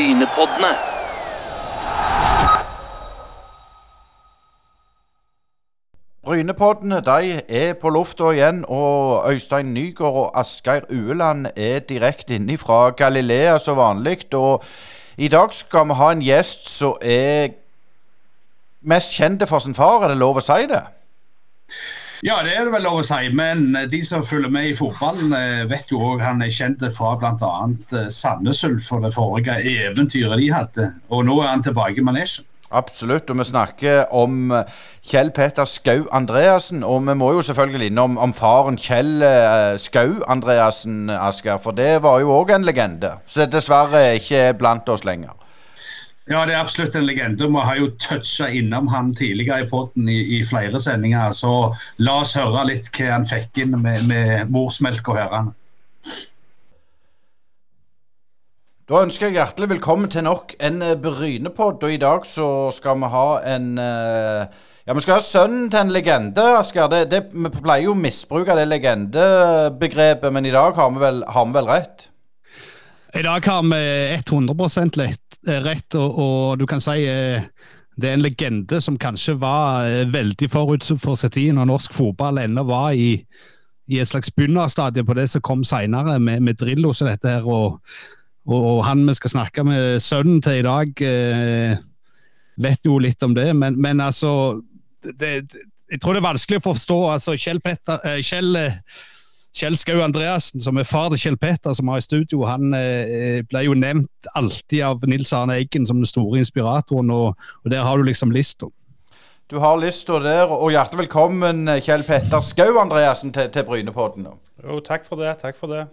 Brynepoddene. Brynepoddene de er på lufta igjen, og Øystein Nygaard og Asgeir Ueland er direkte inne fra Galilea som vanlig. Og i dag skal vi ha en gjest som er mest kjent for sin far, er det lov å si det? Ja, det er det vel lov å si. Men de som følger med i fotballen, eh, vet jo òg han er kjent fra bl.a. Sandnes Ulf og det forrige eventyret de hadde. Og nå er han tilbake i manesjen. Absolutt, og vi snakker om Kjell Peter Skau Andreassen. Og vi må jo selvfølgelig innom om faren Kjell eh, Skau Andreassen, Asgeir. For det var jo òg en legende, som dessverre ikke blant oss lenger. Ja, det er absolutt en legende. Vi har jo toucha innom han tidligere i podden i, i, flere sendinger. Så la oss høre litt hva han fikk inn med, med morsmelk og hørende. Da ønsker jeg hjertelig velkommen til nok en Brynepod. Og i dag så skal vi ha en Ja, vi skal ha sønnen til en legende, Asker. Det, det, vi pleier jo å misbruke det legendebegrepet, men i dag har vi vel, har vi vel rett? I dag har vi 100 lett rett, og, og, du kan si eh, det er en legende som kanskje var eh, veldig forut for sin tid når norsk fotball ennå var i, i et slags begynnerstadie på det som kom senere, med, med Drillo og dette her. Og, og, og, han vi skal snakke med sønnen til i dag, eh, vet jo litt om det. Men, men altså det, Jeg tror det er vanskelig å forstå. altså Kjell, Petter, eh, Kjell Kjell Skau Andreassen, som er far til Kjell Petter, som har i studio, han eh, ble jo nevnt alltid av Nils Arne Eggen som den store inspiratoren, og, og der har du liksom lista. Du har lista der, og hjertelig velkommen Kjell Petter Skau Andreassen til, til Brynepodden. Jo, takk for det. Takk for det.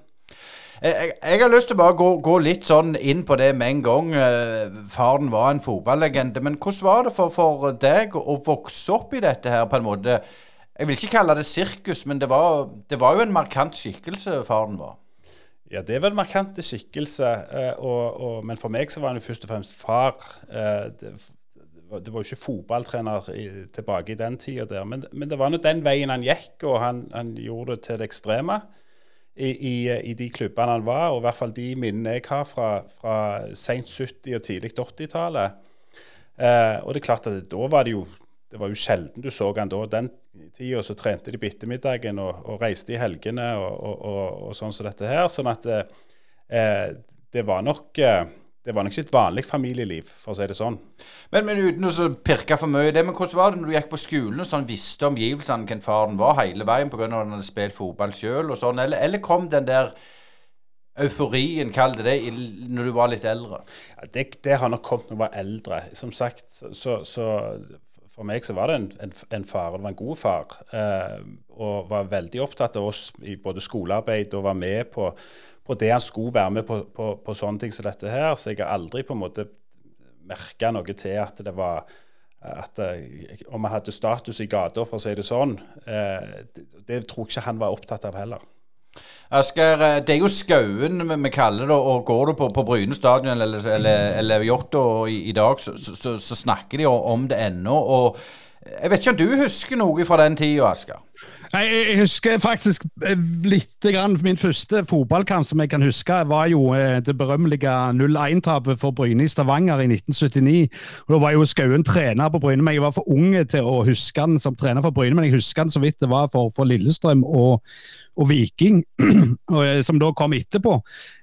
Jeg, jeg, har lyst til å bare gå, gå, litt sånn inn på det med en gang. Faren var en fotballegende. Men hvordan var det for, for deg å vokse opp i dette her, på en måte? Jeg vil ikke kalle det sirkus, men det var, det var jo en markant skikkelse faren var. Ja, det var en markant skikkelse. Eh, og, og, men for meg så var han jo først og fremst far. Eh, det, det var jo ikke fotballtrener tilbake i den tida der, men, men, det var nå den veien han gikk, og han, han gjorde det til det ekstreme. I, i, i, de klubbene han var, og i hvert fall de minnene jeg har fra, fra seint 70- og tidlig 80-tallet. Eh, og det er klart at da var det jo det var jo sjelden du så han da. Den tida så trente de på ettermiddagen og, og, reiste i helgene og, og, og, sånn som dette her. Sånn at eh, det var nok eh, det var nok ikke et vanlig familieliv, for å si det sånn. Men, men uten å pirke for mye i det, men hvordan var det når du gikk på skolen og sånn, visste omgivelsene hvem faren var hele veien pga. at han hadde spilt fotball sjøl og sånn, eller, eller, kom den der euforien, kall det det, når du var litt eldre? Ja, det, det, har nok kommet når jeg var eldre. Som sagt, så, så for meg så var det en, en, en far, og det var en god far. Eh, og var veldig opptatt av oss i både skolearbeid og var med på, på det han skulle være med på, på, på, sånne ting som dette her. Så jeg har aldri på en måte merka noe til at det var at eh, Om han hadde status i gata, for å si det sånn. Eh, det, det tror jeg ikke han var opptatt av heller. Asgeir, eh, det er jo Skauen vi kaller det. og Går du på, på Bryne stadion eller, eller, eller Jåttå i, i, dag, så, så, så, snakker de om det ennå. og Jeg vet ikke om du husker noe fra den tida, Asgeir? Jeg, jeg husker faktisk eh, litt grann. Min første fotballkamp som jeg kan huske, var jo eh, det berømmelige 0-1-tapet for Bryne i Stavanger i 1979. Og Da var jo Skauen trener på Bryne, men jeg var for unge til å huske han som trener for Bryne. Men jeg husker han så vidt det var for, for Lillestrøm og, og Viking, eh, som da kom etterpå.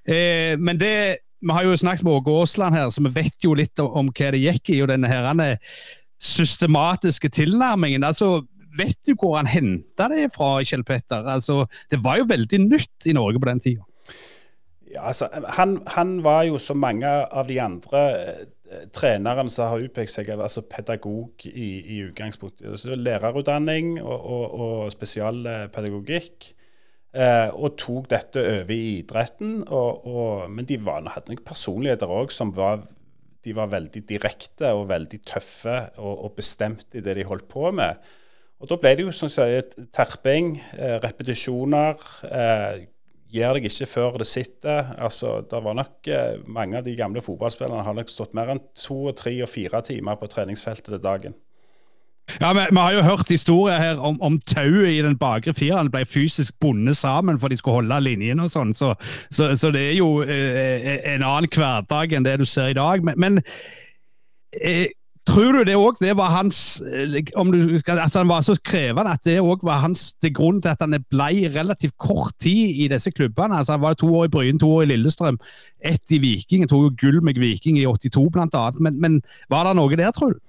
Eh, men det vi har jo snakket med Åge Aasland her, så vi vet jo litt om, om hva det gikk i. og denne her, systematiske tilnærmingen. altså vet du hvor han henta det fra, Kjell Petter? Altså, det var jo veldig nytt i Norge på den tida. Ja, altså, han, han, var jo som mange av de andre eh, trenerne som har utpekt seg, altså pedagog i, i utgangspunktet. Altså, lærerutdanning og, og, og spesialpedagogikk. Eh, og tok dette over i idretten. Og, og, men de var, hadde nok personligheter òg som var de var veldig direkte og veldig tøffe og, og bestemte i det de holdt på med. Og Da ble det jo som sier, terping, eh, repetisjoner. Eh, Gir deg ikke før det sitter. Altså, det var nok eh, Mange av de gamle fotballspillerne har nok stått mer enn to, tre og fire timer på treningsfeltet den dagen. Ja, men, vi, har jo hørt historier her om, om tauet i den bakre fireren ble fysisk bundet sammen for de skulle holde linjen og sånn, så, så, så, det er jo eh, en annen hverdag enn det du ser i dag. Men, men eh, tror du det òg var hans eh, om du, altså Han var så krevende at det òg var hans til grunn til at han ble relativt kort tid i disse klubbene. altså Han var to år i Bryn, to år i Lillestrøm, ett i Viking. Tok jo gull med Viking i 82 bl.a. Men, men var det noe der, tror du?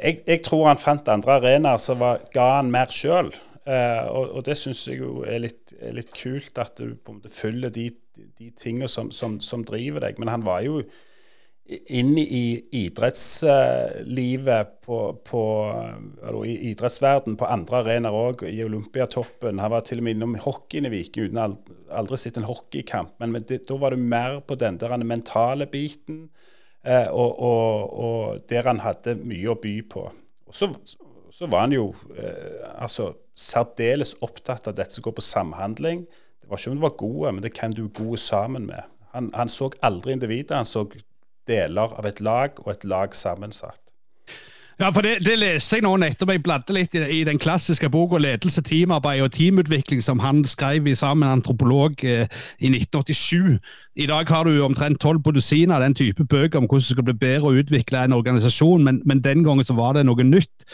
Jeg, jeg, tror han fant andre arenaer som ga han mer sjøl. Eh, og, og, det syns jeg jo er litt, er litt, kult, at du på en måte følger de, de tingene som, som, som, driver deg. Men han var jo inne i idrettslivet på, på altså, i idrettsverden på andre arenaer òg, i Olympiatoppen. Han var til og med innom hockeyen i Viking uten aldri, aldri sett en hockeykamp. Men, det, da var det mer på den der mentale biten. Eh, og, og, og, der han hadde mye å by på. Og så, så var han jo eh, altså særdeles opptatt av dette som går på samhandling. Det var ikke om du var gode, men det kan du gode sammen med. Han, han så aldri individet, han så deler av et lag og et lag sammensatt. Ja, for det, det, leste jeg nå nettopp. Jeg bladde litt i, i den klassiske boka 'Ledelse, teamarbeid og teamutvikling' som han skrev i sammen med antropolog eh, i 1987. I dag har du omtrent tolv på dusin av den type bøker om hvordan du skal bli bedre og utvikle en organisasjon, men, men den gangen så var det noe nytt.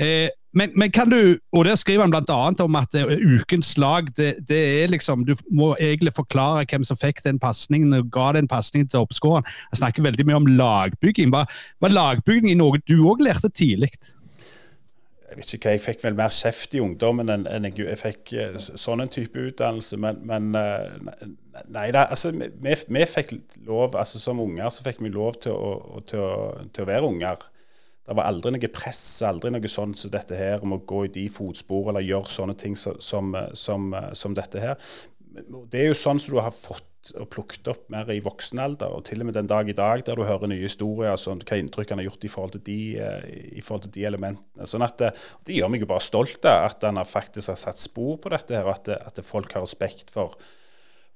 Eh, men, men, kan du, og Der skriver han bl.a. om at uh, ukens lag det, det, er liksom, Du må egentlig forklare hvem som fikk den pasningen og ga den pasningen til oppskåreren. Han snakker veldig mye om lagbygging. Var, var lagbygging noe du òg lærte tidlig? Jeg vet ikke hva, jeg fikk vel mer kjeft i ungdommen enn, enn jeg, jeg, fikk uh, sånn en type utdannelse. Men, men uh, nei da, altså vi, vi, fikk lov, altså som unger så fikk vi lov til å, til å, til å være unger. Det var aldri noe press, aldri noe sånt som dette her, om å gå i de fotspor eller gjøre sånne ting som, som, som, som dette her. Det er jo sånn som du har fått og plukket opp mer i voksen alder, og til og med den dag i dag der du hører nye historier, sånn, hva inntrykk han har gjort i forhold til de, eh, i forhold til de elementene. Sånn at det, det, gjør meg jo bare stolt at han faktisk har satt spor på dette, her, og at, at folk har respekt for,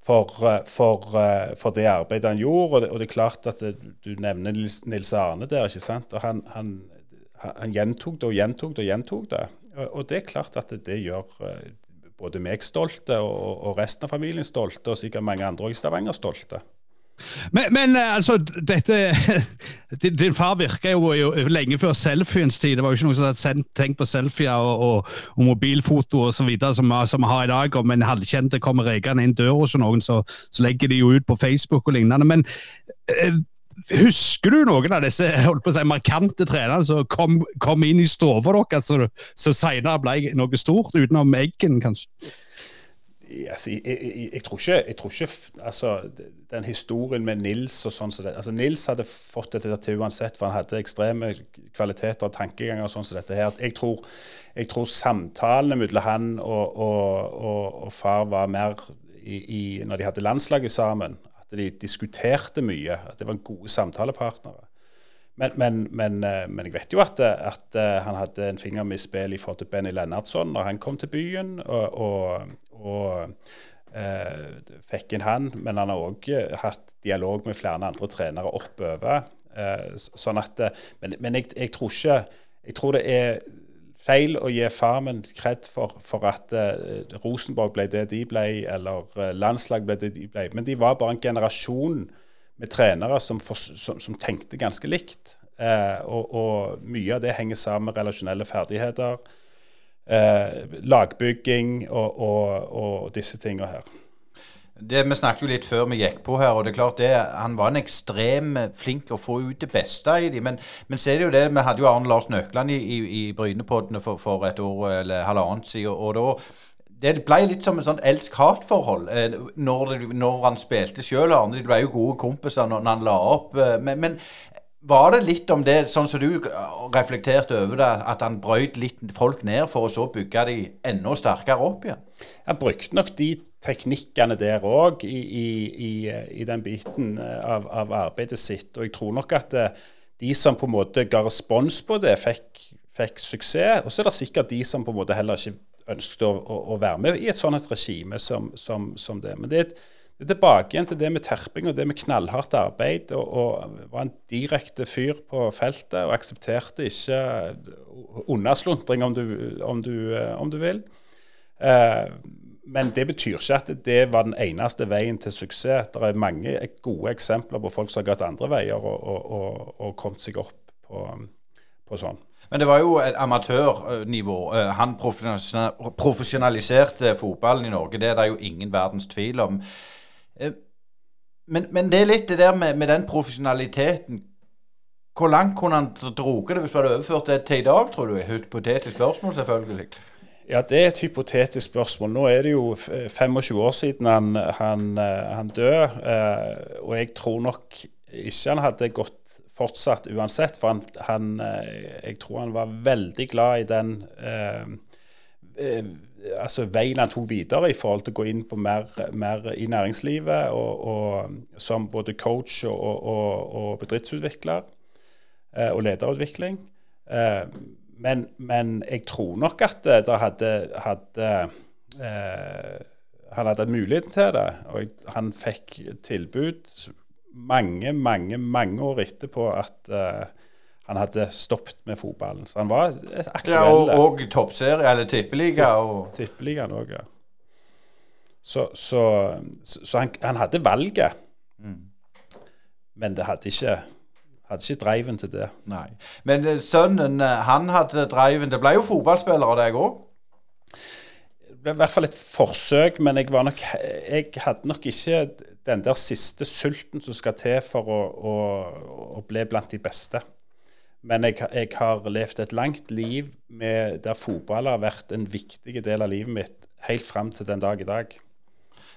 for, eh, for, eh, for, det arbeidet han gjorde. Og det, og det er klart at det, du nevner Nils, Nils, Arne der. ikke sant? Og han, han, han, gjentok det og gjentok det og gjentok det. Og, og det er klart at det, det gjør eh, både meg stolte og, og, resten av familien stolte, og sikkert mange andre i Stavanger stolte. Men, men, eh, altså, dette din, din, far virka jo, jo, lenge før selfiens tid. Det var jo ikke noen som hadde tenkt på selfier og, og, og mobilfoto så videre som, som vi har i dag. Om en halvkjent kommer rekende inn døra hos noen, så, så, legger de jo ut på Facebook og lignende. Men eh, husker du noen av disse holdt på å si, markante trenerne som kom, kom inn i stua deres, som senere ble noe stort, utenom Eggen, kanskje? Altså, jeg, jeg, jeg, tror ikke, jeg, tror ikke, altså, Den historien med Nils og sånn så altså, Nils hadde fått dette til uansett, for han hadde ekstreme kvaliteter og tankeganger. og sånn som dette her. Jeg tror, jeg tror samtalene mellom han og, og, og, og, far var mer i, i, når de hadde landslaget sammen. At de diskuterte mye. At det var gode samtalepartnere. Men, men, men, eh, men, jeg vet jo at, at, eh, han hadde en finger med i spill i forhold til Benny Lennartson når han kom til byen. og, og, og Uh, fikk inn han, men han har òg eh, hatt dialog med flere andre trenere oppover. Uh, sånn at, men, men jeg, jeg, tror ikke Jeg tror det er feil å gi Farmen kred for, for at uh, Rosenborg ble det de ble, eller landslag ble det de ble. Men de var bare en generasjon med trenere som, for, som, som tenkte ganske likt. Eh, og, og, mye av det henger sammen med relasjonelle ferdigheter, eh, lagbygging og, og, og disse tingene her. Det, vi snakket jo litt før vi gikk på her, og det er klart det, han var en ekstrem flink å få ut det beste i dem. Men, men så er det jo det, vi hadde jo Arne Lars Nøkland i, i, i Brynepoddene for, for, et år eller halvannet siden. og da det ble litt som et sånn elsk-hat-forhold eh, når, når, han spilte sjøl. De ble jo gode kompiser når, når han la opp. Eh, men, men, var det litt om det, sånn som du reflekterte over det, at han brøyt litt folk ned for å så bygge de enda sterkere opp igjen? Jeg brukte nok de teknikkene der òg i, i, i, i, den biten eh, av, av, arbeidet sitt. Og jeg tror nok at de som på en måte ga respons på det, fikk, fikk suksess. Og så er det sikkert de som på en måte heller ikke ønsket å, å, å, være med i et sånt regime som, som, som, det. Men det, det er tilbake igjen til det med terping og det med knallhardt arbeid. Og, og var en direkte fyr på feltet og aksepterte ikke unnaslundring, om du, om om du vil. Eh, men det betyr ikke at det var den eneste veien til suksess. Det er mange gode eksempler på folk som har gått andre veier og, og, og, og kommet seg opp på, på sånn. Men det var jo et amatørnivå. Eh, han profesjonaliserte fotballen i Norge. Det er det jo ingen verdens tvil om. Eh, men, men det er litt det der med, med den profesjonaliteten. Hvor langt kunne han droge det hvis du hadde overført det til i dag, tror du? Et hypotetisk spørsmål, selvfølgelig. Ja, det er et hypotetisk spørsmål. Nå er det jo 25 år siden han, han, eh, han døde. Og jeg tror nok ikke han hadde gått fortsatt uansett. For han, han, eh, jeg tror han var veldig glad i den eh, eh, altså veien han tok videre i forhold til å gå inn på mer, mer i næringslivet og, og, som både coach og, og, og bedriftsutvikler eh, og lederutvikling. Eh, men, men, jeg tror nok at det hadde, hadde eh, han hadde muligheten til det, og han fikk tilbud mange, mange mange år etterpå at uh, han hadde stoppet med fotballen. Så han var aktuell. Ja, og, og toppserie, eller tippeliga. Og... Tippeligaen òg, ja. Så, så, så han, han, hadde valget. Mm. Men det hadde ikke hadde ikke driven til det. Nei. Men eh, sønnen, eh, han hadde driven. Det ble jo fotballspiller av deg òg? Det ble i hvert fall et forsøk, men jeg, nok, jeg hadde nok ikke den der siste sulten som skal til for å, å, å bli blant de beste. Men jeg, jeg, har levd et langt liv med, der fotball har vært en viktig del av livet mitt helt fram til den dag i dag.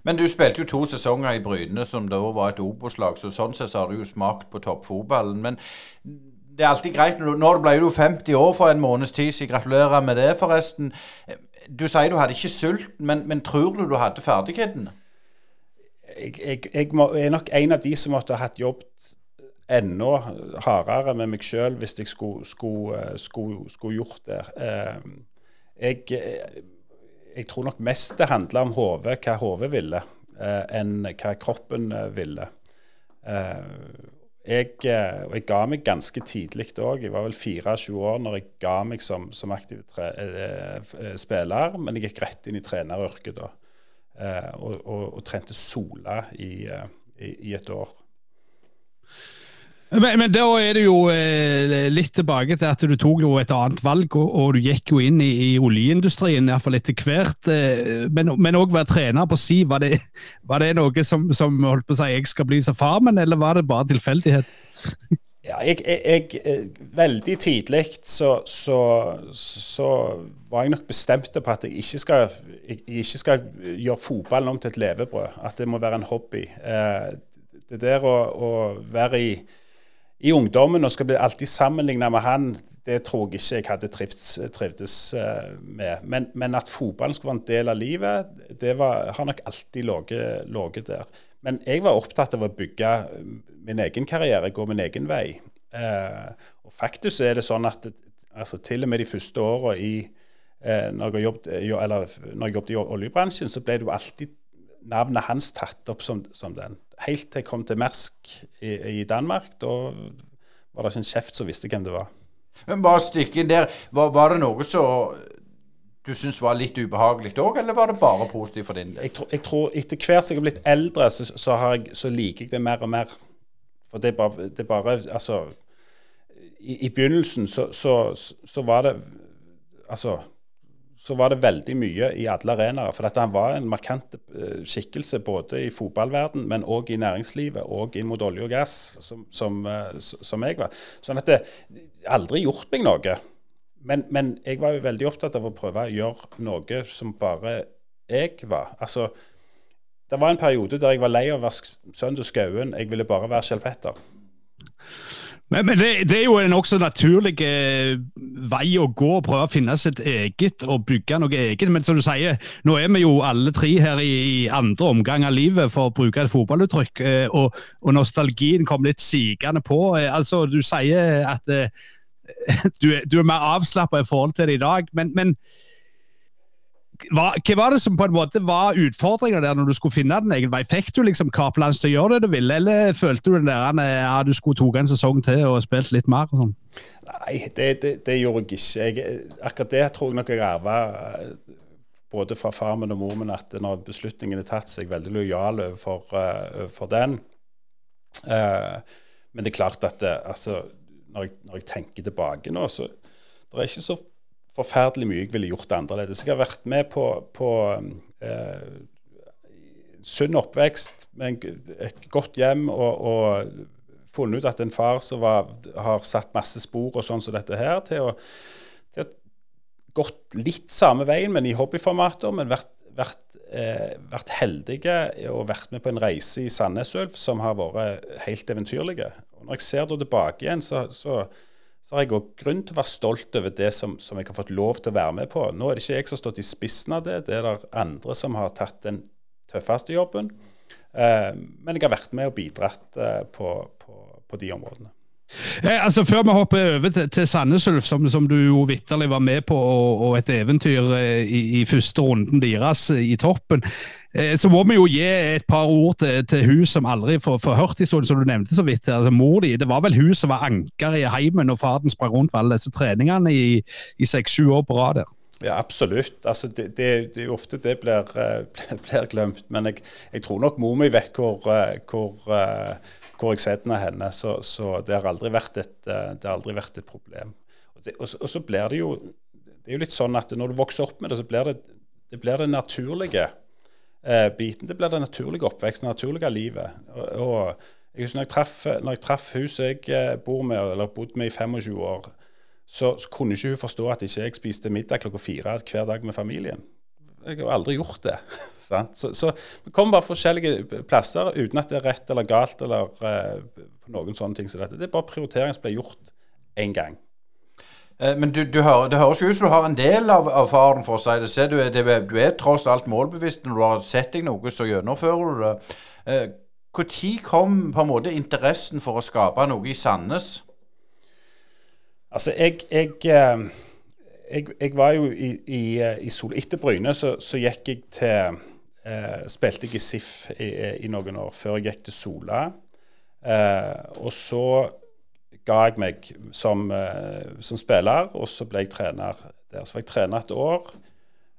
Men du spilte jo to sesonger i Bryne, som da var et Obos-lag, så sånn sett har du jo smakt på toppfotballen. Men det er alltid greit når du, Nå ble du 50 år for en måneds tid, siden. gratulerer med det, forresten. Du sier du hadde ikke sulten, men, men tror du du hadde ferdighetene? Jeg, jeg, må, er nok en av de som måtte ha hatt jobbet enda hardere med meg sjøl hvis jeg skulle, skulle, skulle, skulle gjort det. Eh, jeg, jeg, tror nok mest det handla om hodet, hva hodet ville, eh, enn hva kroppen eh, ville. Jeg, og jeg ga meg ganske tidlig òg. Jeg var vel 24 år når jeg ga meg som, som aktiv spiller, men jeg gikk rett inn i treneryrket da. Eh, og, og, og, trente Sola i, eh, i, i et år. Men, men, da er det jo eh, litt tilbake til at du tok jo et annet valg, og, og du gikk jo inn i, i oljeindustrien iallfall etter hvert. Eh, men òg være trener på si, var det, var det noe som, som, holdt på å si jeg skal bli som far min, eller var det bare tilfeldighet? Ja, jeg, jeg, jeg, eh, Veldig tidlig så, så, så, var jeg nok bestemt på at jeg ikke skal, jeg, ikke skal gjøre fotballen om til et levebrød. At det må være en hobby. Eh, det der å, å være i, i, ungdommen og skal bli alltid sammenligna med han, det tror jeg ikke jeg hadde trivts, trivdes eh, med. Men, men, at fotballen skulle være en del av livet, det var, har nok alltid ligget der. Men jeg var opptatt av å bygge min egen karriere, gå min egen vei. Eh, og faktisk er det sånn at altså, til og med de første åra eh, når, jeg jobbet, eller, når jeg jobbet i oljebransjen, så ble det jo alltid navnet hans tatt opp som, som den. Helt til jeg kom til Mersk i, i Danmark. Da var det ikke en kjeft som visste hvem det var. Men bare stikke inn der. Var, var det noe som du syns var litt ubehagelig òg, eller var det bare positivt for din del? Jeg, tror, jeg tror etter hvert som jeg har blitt eldre, så, så, jeg, så liker jeg det mer og mer. For det er bare, det er bare Altså, i, i begynnelsen så, så, var det Altså så var det veldig mye i alle arenaer. For dette, han var en markant uh, skikkelse både i fotballverden, men òg i næringslivet og inn mot olje og gass, som, som, uh, som jeg var. Sånn at det aldri gjort meg noe. Men, men, jeg var jo veldig opptatt av å prøve å gjøre noe som bare jeg var. Altså, det var en periode der jeg var lei av å være Søndag Skauen. Jeg ville bare være Kjell Petter. Men, men det, det, er jo en også naturlig eh, vei å gå, å prøve å finne sitt eget og bygge noe eget. Men som du sier, nå er vi jo alle tre her i, i andre omgang av livet, for å bruke et fotballuttrykk. Eh, og, og, nostalgien kom litt sigende på. Eh, altså, Du sier at eh, du, du, er mer avslappa i forhold til det i dag. men, men hva, hva var det som på en måte var utfordringa der når du skulle finne den egen vei? Fikk du liksom Kaplans til å gjøre det du ville, eller følte du den der ja, du skulle tatt en sesong til og spilt litt mer? og sånn? Nei, det, det, det, gjorde jeg ikke. Jeg, akkurat det tror jeg nok jeg arva både fra far min og mor min at når beslutningen er tatt, så er jeg veldig lojal overfor, uh, den. Uh, men det er klart at det, altså, når, jeg, når, jeg, tenker tilbake nå, så det er ikke så forferdelig mye jeg ville gjort annerledes. Jeg har vært med på, på eh, sunn oppvekst med et godt hjem og, og, funnet ut at en far som var, har satt masse spor og sånn som dette her, til å, til gått litt samme veien, men i hobbyformater. Men vært, vært, eh, vært heldige og vært med på en reise i Sandnesulf som har vært helt eventyrlige. Når jeg ser det tilbake igjen, så, så, så har jeg òg grunn til å være stolt over det som, som, jeg har fått lov til å være med på. Nå er det ikke jeg som har stått i spissen av det, det er det andre som har tatt den tøffeste jobben. Eh, men jeg har vært med og bidratt eh, på, på, på de områdene. Eh, altså Før vi hopper over til, til Sandnes Ulf, som, som, du jo vitterlig var med på, og, og et eventyr eh, i, i, første runden deres eh, i toppen, eh, så må vi jo gi et par ord til, til hun som aldri får, får hørt historien, som du nevnte så vidt. altså Mor di, det var vel hun som var anker i heimen når faren sprang rundt på alle disse treningene i, i seks-sju år på rad der. Ja, absolutt. Altså, det, er ofte det blir, blir glemt. Men jeg, jeg, tror nok mor mi vet hvor, hvor hvor jeg setter henne. Så, så, det, har et, eh, det har aldri vært et problem. Og, det, og, og, så blir det jo det er jo litt sånn at når du vokser opp med det, så blir det det, blir den naturlige eh, biten. Det blir den naturlige oppveksten, det naturlige livet. Og, og jeg husker når jeg traff, når hun jeg eh, bor med, eller bodde med i 25 år, så, så, kunne ikke hun forstå at ikke jeg spiste middag klokka fire hver dag med familien. Jeg har aldri gjort det. så, så, vi kommer bare forskjellige plasser uten at det er rett eller galt eller uh, noen sånne ting som dette. Det er bare prioritering som blir gjort én gang. Eh, men du, du hører, det høres jo ut som du har en del av, av faren, for å si det. Se, du, er, du, er tross alt målbevisst. Når du har sett deg noe, så gjennomfører du det. Når eh, kom på en måte interessen for å skape noe i Sandnes? Altså, jeg, jeg jeg, jeg, var jo i, i, i Sol Etter Bryne så, så, gikk jeg til eh, Spilte jeg i SIF i, i, noen år, før jeg gikk til Sola. Eh, og så ga jeg meg som, eh, som, spiller, og så ble jeg trener der. Så var jeg trener et år.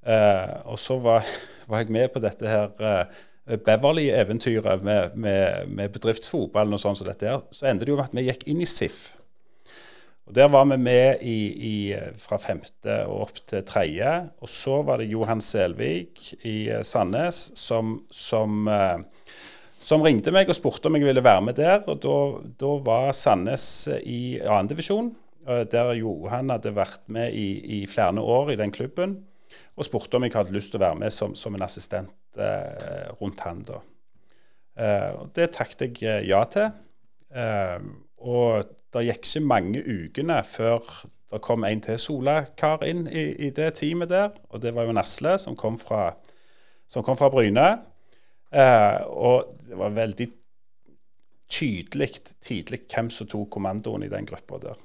Eh, og så var, var, jeg med på dette her eh, Beverly-eventyret med, med, med bedriftsfotballen og sånn som dette her. Så endte det jo med at vi gikk inn i SIF. Og Der var vi med i, i, fra femte og opp til tredje. Og så var det Johan Selvik i eh, Sandnes som, som, eh, som, ringte meg og spurte om jeg ville være med der. Og da, var Sandnes i annendivisjon, eh, der Johan hadde vært med i, i, flere år i den klubben. Og spurte om jeg hadde lyst til å være med som, som en assistent eh, rundt han da. Eh, det takket jeg ja til. Eh, og det gikk ikke mange ukene før det kom en til Sola-kar inn i, i, det teamet der. Og det var jo Nasle, som kom fra, som kom fra Bryne. Eh, og det var veldig tydelig tidlig hvem som tok kommandoen i den gruppa der.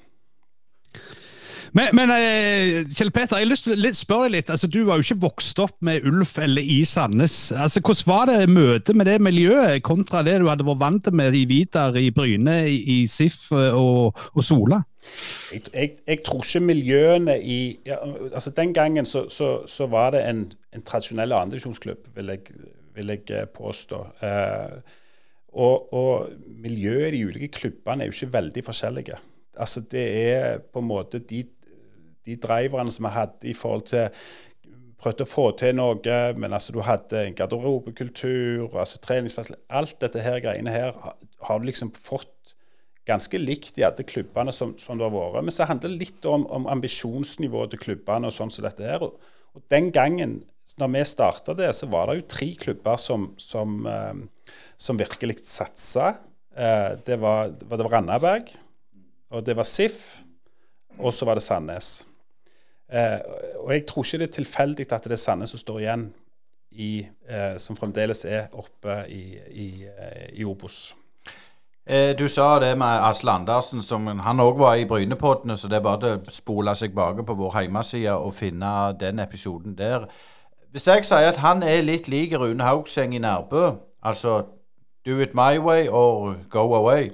Men, men eh, Kjell Peter, jeg har lyst til å spørre deg litt. Altså, du var jo ikke vokst opp med Ulf eller i Sandnes. Altså, hvordan var det møtet med det miljøet kontra det du hadde vært vant med i Vidar, i Bryne, i, SIF eh, og, og Sola? Jeg, jeg, jeg, tror ikke miljøene i ja, altså Den gangen så, så, så var det en, en tradisjonell andredivisjonsklubb, vil, vil jeg eh, påstå. Eh, og, og miljøet i de ulike klubbene er jo ikke veldig forskjellige. Altså Det er på en måte de de driverne som vi hadde i forhold til Prøvde å få til noe, men altså du hadde en garderobekultur, altså treningsfasiliteter Alt dette her greiene her har du liksom fått ganske likt i alle klubbene som, som det har vært. Men så handler det litt om, om ambisjonsnivået til klubbene og sånn som dette her. Og, og, den gangen når vi starta det, så var det jo tre klubber som, som, eh, som virkelig satsa. Eh, det, var, det var Randaberg, og det var SIF, og så var det Sandnes. Eh, og jeg tror ikke det er tilfeldig at det er Sandnes som står igjen, i, eh, som fremdeles er oppe i, i, eh, i Obos. Du sa det med Asle Andersen, som han òg var i Brynepoddene, så det er bare å spole seg bak på vår hjemmeside og finne den episoden der. Hvis jeg sier at han er litt lik Rune Haugseng i Nærbø, altså do it my way or go away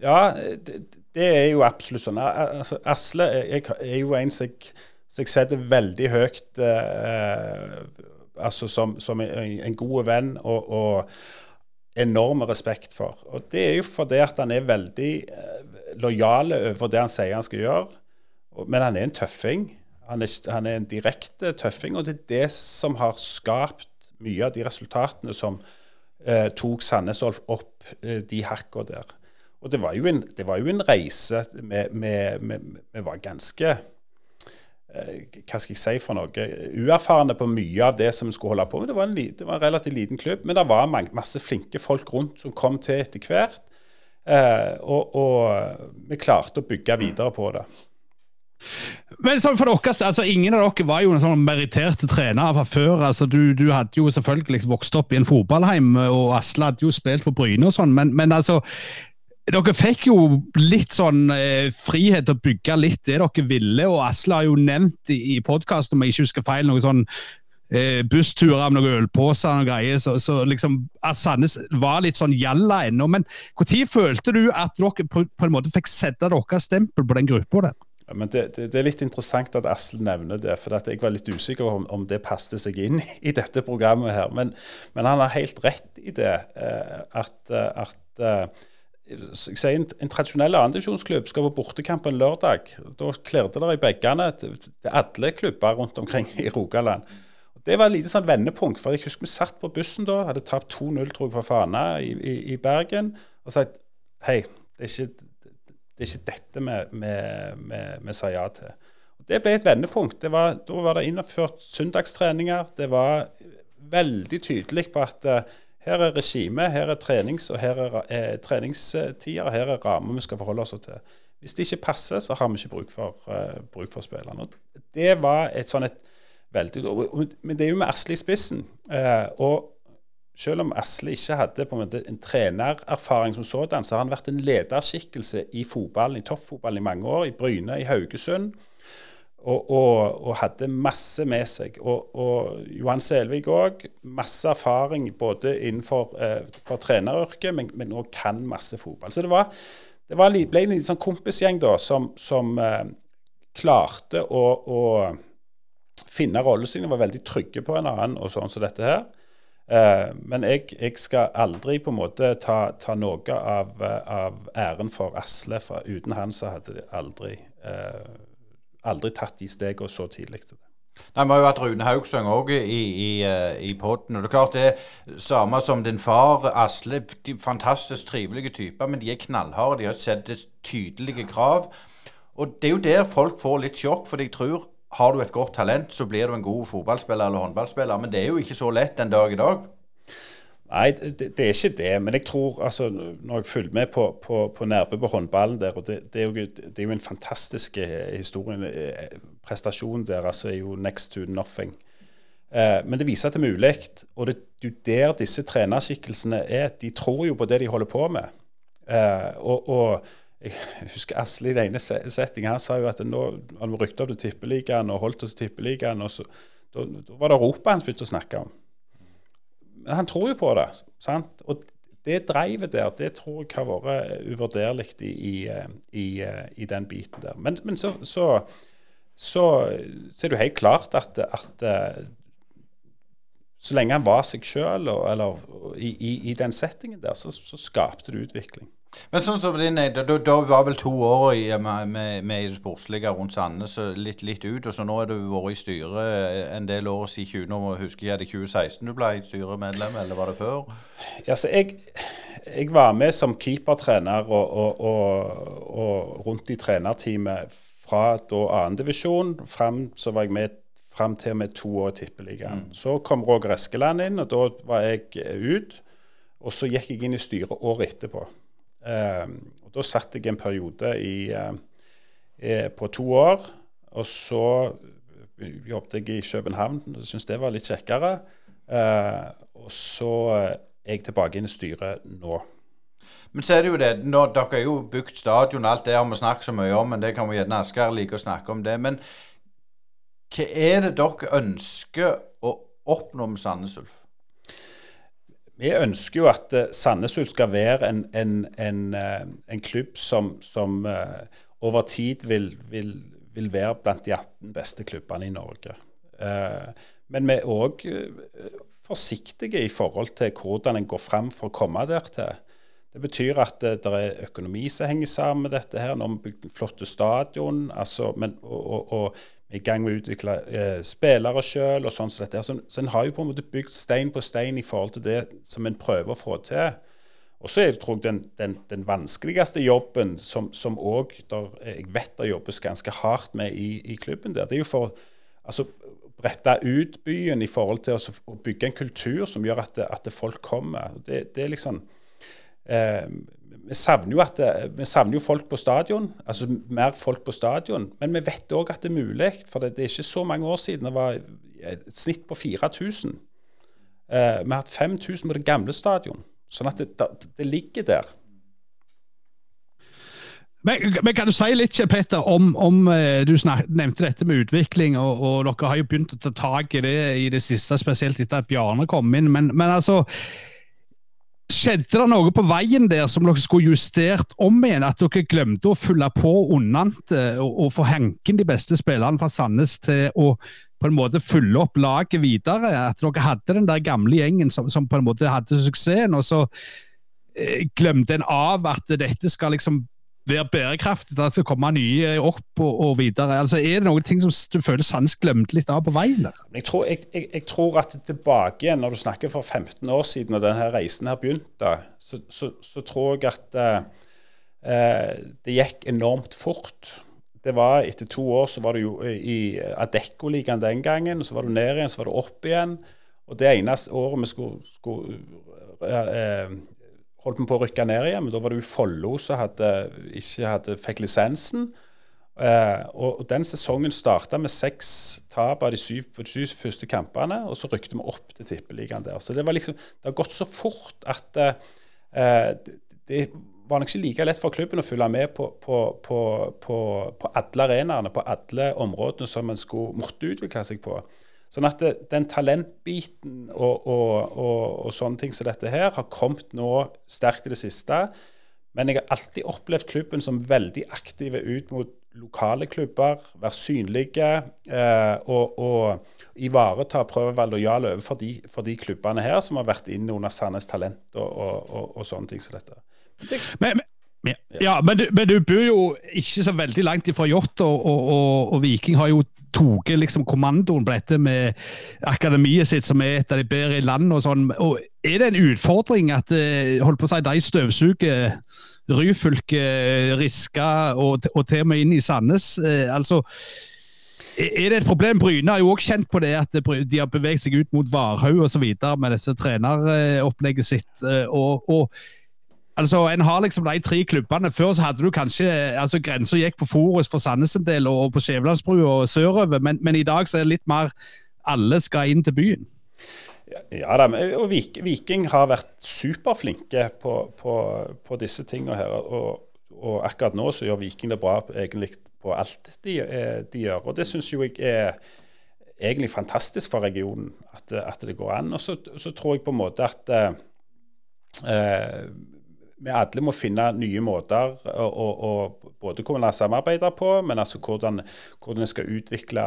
Ja, det, det er jo absolutt sånn. Altså, Asle er, er jo en som jeg, jeg setter veldig høyt eh, altså som, som en, god venn og, og enorm respekt for. Og Det er jo fordi at han er veldig eh, lojal over det han sier han skal gjøre. Men han er en tøffing. Han er, han er en direkte tøffing, og det er det som har skapt mye av de resultatene som eh, tok Sandnes opp eh, de hakka der. Og det var jo en, var jo en reise. Vi var ganske eh, hva skal jeg si for noe, uerfarne på mye av det som vi skulle holde på med. Det var en, det var en relativt liten klubb, men det var masse flinke folk rundt som kom til etter hvert. Eh, og, og, vi klarte å bygge videre på det. Men sånn for dere, altså Ingen av dere var jo en sånn meritterte trenere fra før. altså Du, du hadde jo selvfølgelig vokst opp i en fotballheim, og Asle hadde jo spilt på Bryne og sånn, men, men altså dere fikk jo litt sånn eh, frihet til å bygge litt det dere ville, og Asle har jo nevnt i, i podkasten, om jeg ikke husker feil, noe sånn eh, bussturer med noen ølposer og greier, så, så liksom at Sandnes var litt sånn gjalla ennå. Men når følte du at dere på, på, en måte fikk sette deres stempel på den gruppa der? Ja, men det, det, det, er litt interessant at Asle nevner det. For jeg var litt usikker om, om det passet seg inn i dette programmet her. Men, men han har helt rett i det. Eh, at, at eh, sier, en, en tradisjonell andredivisjonsklubb skal på bortekamp en lørdag. Da klirret det i bagene til, alle klubber rundt omkring i Rogaland. Det var et lite sånn vendepunkt. for Jeg husker vi satt på bussen da, hadde tapt 2-0 tror jeg fra Fana i, i, i Bergen, og sagt hei, det er ikke det er ikke dette vi sa ja til. Og det ble et vendepunkt. Var, da var det innført søndagstreninger. Det var veldig tydelig på at uh, her er regime, her er trenings- og her er er treningstider, her er rammer vi skal forholde oss til. Hvis det ikke passer, så har vi ikke bruk for, uh, bruk for spillerne. Det var et sånn et veldig Men det er jo med Asle i spissen. Uh, og selv om Asle ikke hadde på en, måte en trenererfaring som sådan, så har han vært en lederskikkelse i fotballen, i toppfotballen i mange år. I Bryne, i Haugesund. Og, og, og hadde masse med seg. Og, og Johan Selvik òg. Masse erfaring både innenfor eh, treneryrket, men, men også kan masse fotball. Så det, var, det var, ble en sånn kompisgjeng da, som, som eh, klarte å, å finne rollen sin og var veldig trygge på en annen, og sånn som dette her. Eh, men jeg, jeg, skal aldri på en måte ta, ta noe av, av, æren for Asle. For uten han så hadde det aldri, uh, aldri tatt de stegene så tidlig til det. Nei, Vi har jo hatt Rune Haugsøng òg i, i, uh, i poden. Det er klart det er samme som din far, Asle. De fantastisk trivelige typer, men de er knallharde. De har sett tydelige krav. Og det er jo der folk får litt sjokk, for de tror har du et godt talent, så blir du en god fotballspiller eller håndballspiller. Men det er jo ikke så lett en dag i dag. Nei, det, det er ikke det. Men jeg tror, altså, når jeg følger med på, på, på Nærbø på håndballen der, og det, det, er jo, det, er jo, en fantastisk eh, historie. Prestasjonen prestasjon der altså, er jo next to nothing. Eh, men det viser at det er mulig. Og det er jo der disse trenerskikkelsene er. De tror jo på det de holder på med. Eh, og, og jeg husker Asle i den ene settingen han sa jo at nå hadde vi rykta opp til Tippeligaen og holdt oss i Tippeligaen. og så, da, var det Europa han begynte å snakke om. Men han tror jo på det. sant? Og det drevet der, det tror jeg har vært uvurderlig i, i, i, i, den biten der. Men, men så, så, så, så, er det jo helt klart at, at så lenge han var seg sjøl, i, den settingen der, så, så skapte det utvikling. Men sånn som din, da, da var vel to år i, med, med, med det sportslige rundt Sandnes litt, litt, ut. Og så nå har du vært i styret en del år siden 20, nå husker jeg det 2016 du ble styremedlem, eller var det før? Ja, så jeg, jeg var med som keepertrener og, og, og, og rundt i trenerteamet fra da annendivisjon fram så var jeg med fram til og med to år i Tippeligaen. Mm. Så kom Roger Eskeland inn, og da var jeg ut. Og så gikk jeg inn i styret året etterpå. Ehm, og Da satt jeg en periode i, eh, på to år. Og så jobbet jeg i København, og syntes det var litt kjekkere. Ehm, og så er jeg tilbake inn i styret nå. Men så er det jo det, nå, dere har jo bygd stadion, alt det har vi snakket så mye om, men det kan vi gjerne Asker like å snakke om det. Men hva er det dere ønsker å oppnå med Sandnes Ulf? Vi ønsker jo at uh, Sandnes Ulf skal være en, en, en, uh, en klubb som, som uh, over tid vil, vil, vil, være blant de 18 beste klubbene i Norge. men vi er òg forsiktige i forhold til hvordan en går fram for å komme der til. Det betyr at det, er økonomi som henger sammen med dette. her. Nå har vi bygd flotte stadion, altså, men, og, og, og, i gang med å utvikle eh, spillere sjøl. Så, så, så en har jo på en måte bygd stein på stein i forhold til det som en prøver å få til. Og så er det tror jeg, den, den, den vanskeligste jobben, som, som også der, jeg vet det jobbes ganske hardt med i, i klubben der, det er jo for altså, brette ut byen i forhold til å, å bygge en kultur som gjør at, det, at det folk kommer. Det, det er liksom Eh, vi savner, at det, vi savner jo folk på stadion, altså mer folk på stadion. Men vi vet òg at det er mulig. For det, det, er ikke så mange år siden det var et snitt på 4000. Eh, vi har hatt 5000 på det gamle stadion. Sånn at det, det, det ligger der. Men, men, kan du si litt, Petter, om, om eh, Du nevnte dette med utvikling, og, og, dere har jo begynt å ta tak i det i det siste, spesielt etter at Bjarne kom inn. Men, men altså Skjedde det noe på veien der som dere skulle justert om igjen? At dere glemte å fylle på unnant og, og få henken de beste spillerne fra Sandnes til å på en måte fylle opp laget videre? At dere hadde den der gamle gjengen som, som på en måte hadde suksessen, og så eh, glemte en av at dette skal liksom være bærekraftig, det skal komme nye opp og, og, videre. Altså, Er det noen ting som du føler Sands glemte litt av på veien? Jeg tror, jeg, jeg, jeg tror, at tilbake igjen, når du snakker for 15 år siden, og denne reisen her begynte, så, så, så tror jeg at uh, det gikk enormt fort. Det var Etter to år så var du jo i Adecco-ligaen den gangen, så var du ned igjen, så var du opp igjen. Og det eneste året vi skulle, skulle holdt vi på å rykke ned igjen. Men da var det jo Follo som ikke hadde, fikk lisensen. Eh, og, og, Den sesongen starta med seks tap av de syv, de syv første kampene, og så rykte vi opp til tippeligaen der. Så det, var liksom, det har gått så fort at eh, det, det, var nok ikke like lett for klubben å følge med på, på, på, på alle arenaene, på alle områdene som en skulle måtte utvikle seg på. Sånn at det, den talentbiten og, og, og, og, sånne ting som dette her har kommet nå sterkt i det siste. Men jeg har alltid opplevd klubben som veldig aktive ut mot lokale klubber. Være synlige eh, og, og ivareta prøve å være lojale overfor de, for de klubbene her som har vært inne under Sandnes Talent og, sånne ting som dette. Det, men, men, ja, men du, men du, bor jo ikke så veldig langt ifra Jått, og, og, Viking har jo tatt liksom kommandoen på dette med akademiet sitt, som er et av de bedre i landet. og sånn. Og Er det en utfordring at eh, holdt på å si, de støvsuger Ryfylke, Riska og, og, til og med inn i Sandnes? Eh, altså, er det et problem? Bryne har jo også kjent på det, at de har beveget seg ut mot Varhaug osv. med disse treneropplegget sitt. Eh, og, og Altså, En har liksom de tre klubbene. Før så hadde du kanskje altså Grensa gikk på Forus for Sandnes en del, og på Skjævelandsbrua og sørover, men, men, i dag så er det litt mer alle skal inn til byen. Ja da, og Viking har vært superflinke på, på, på disse tingene her. Og, og, akkurat nå så gjør Viking det bra egentlig på alt de, eh, de gjør. Og det syns jo jeg er egentlig fantastisk for regionen, at, at det går an. Og så, så, tror jeg på en måte at eh, vi alle må finne nye måter å, å, å både kunne samarbeide på, men altså hvordan, hvordan vi skal utvikle,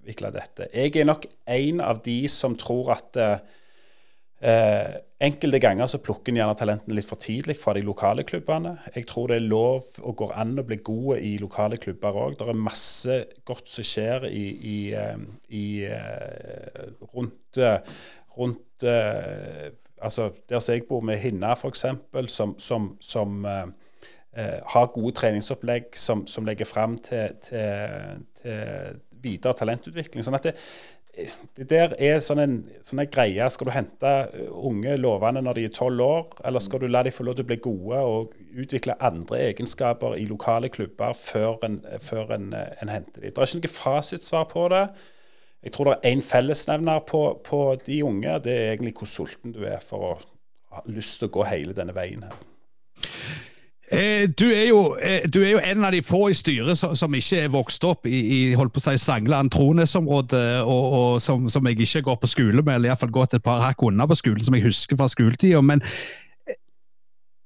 utvikle, dette. Jeg er nok en av de som tror at eh, enkelte ganger så plukker en gjerne talentene litt for tidlig fra de lokale klubbene. Jeg tror det er lov og går an å bli gode i lokale klubber òg. Det er masse godt som skjer i, i, eh, i, eh, rundt, rundt altså Der som jeg bor med Hinna, f.eks., som, som, som eh, har gode treningsopplegg som, som legger fram til, til, til, videre talentutvikling. sånn at det, det der er sånn en, sånn greie. Skal du hente unge lovende når de er tolv år, eller skal du la dem få lov til å bli gode og utvikle andre egenskaper i lokale klubber før en, før en, en henter dem? Det er ikke noe fasitsvar på det. Jeg tror det er én fellesnevner på, på, de unge. Det er egentlig hvor sulten du er for å ha lyst til å gå hele denne veien her. Eh, du, er jo, eh, du, er jo, en av de få i styret som, som ikke er vokst opp i, i holdt på å si, Sangland Trones-området, og, og som, som, jeg ikke går på skole med, eller iallfall gått et par hakk unna på skolen, som jeg husker fra skoletida. Men eh,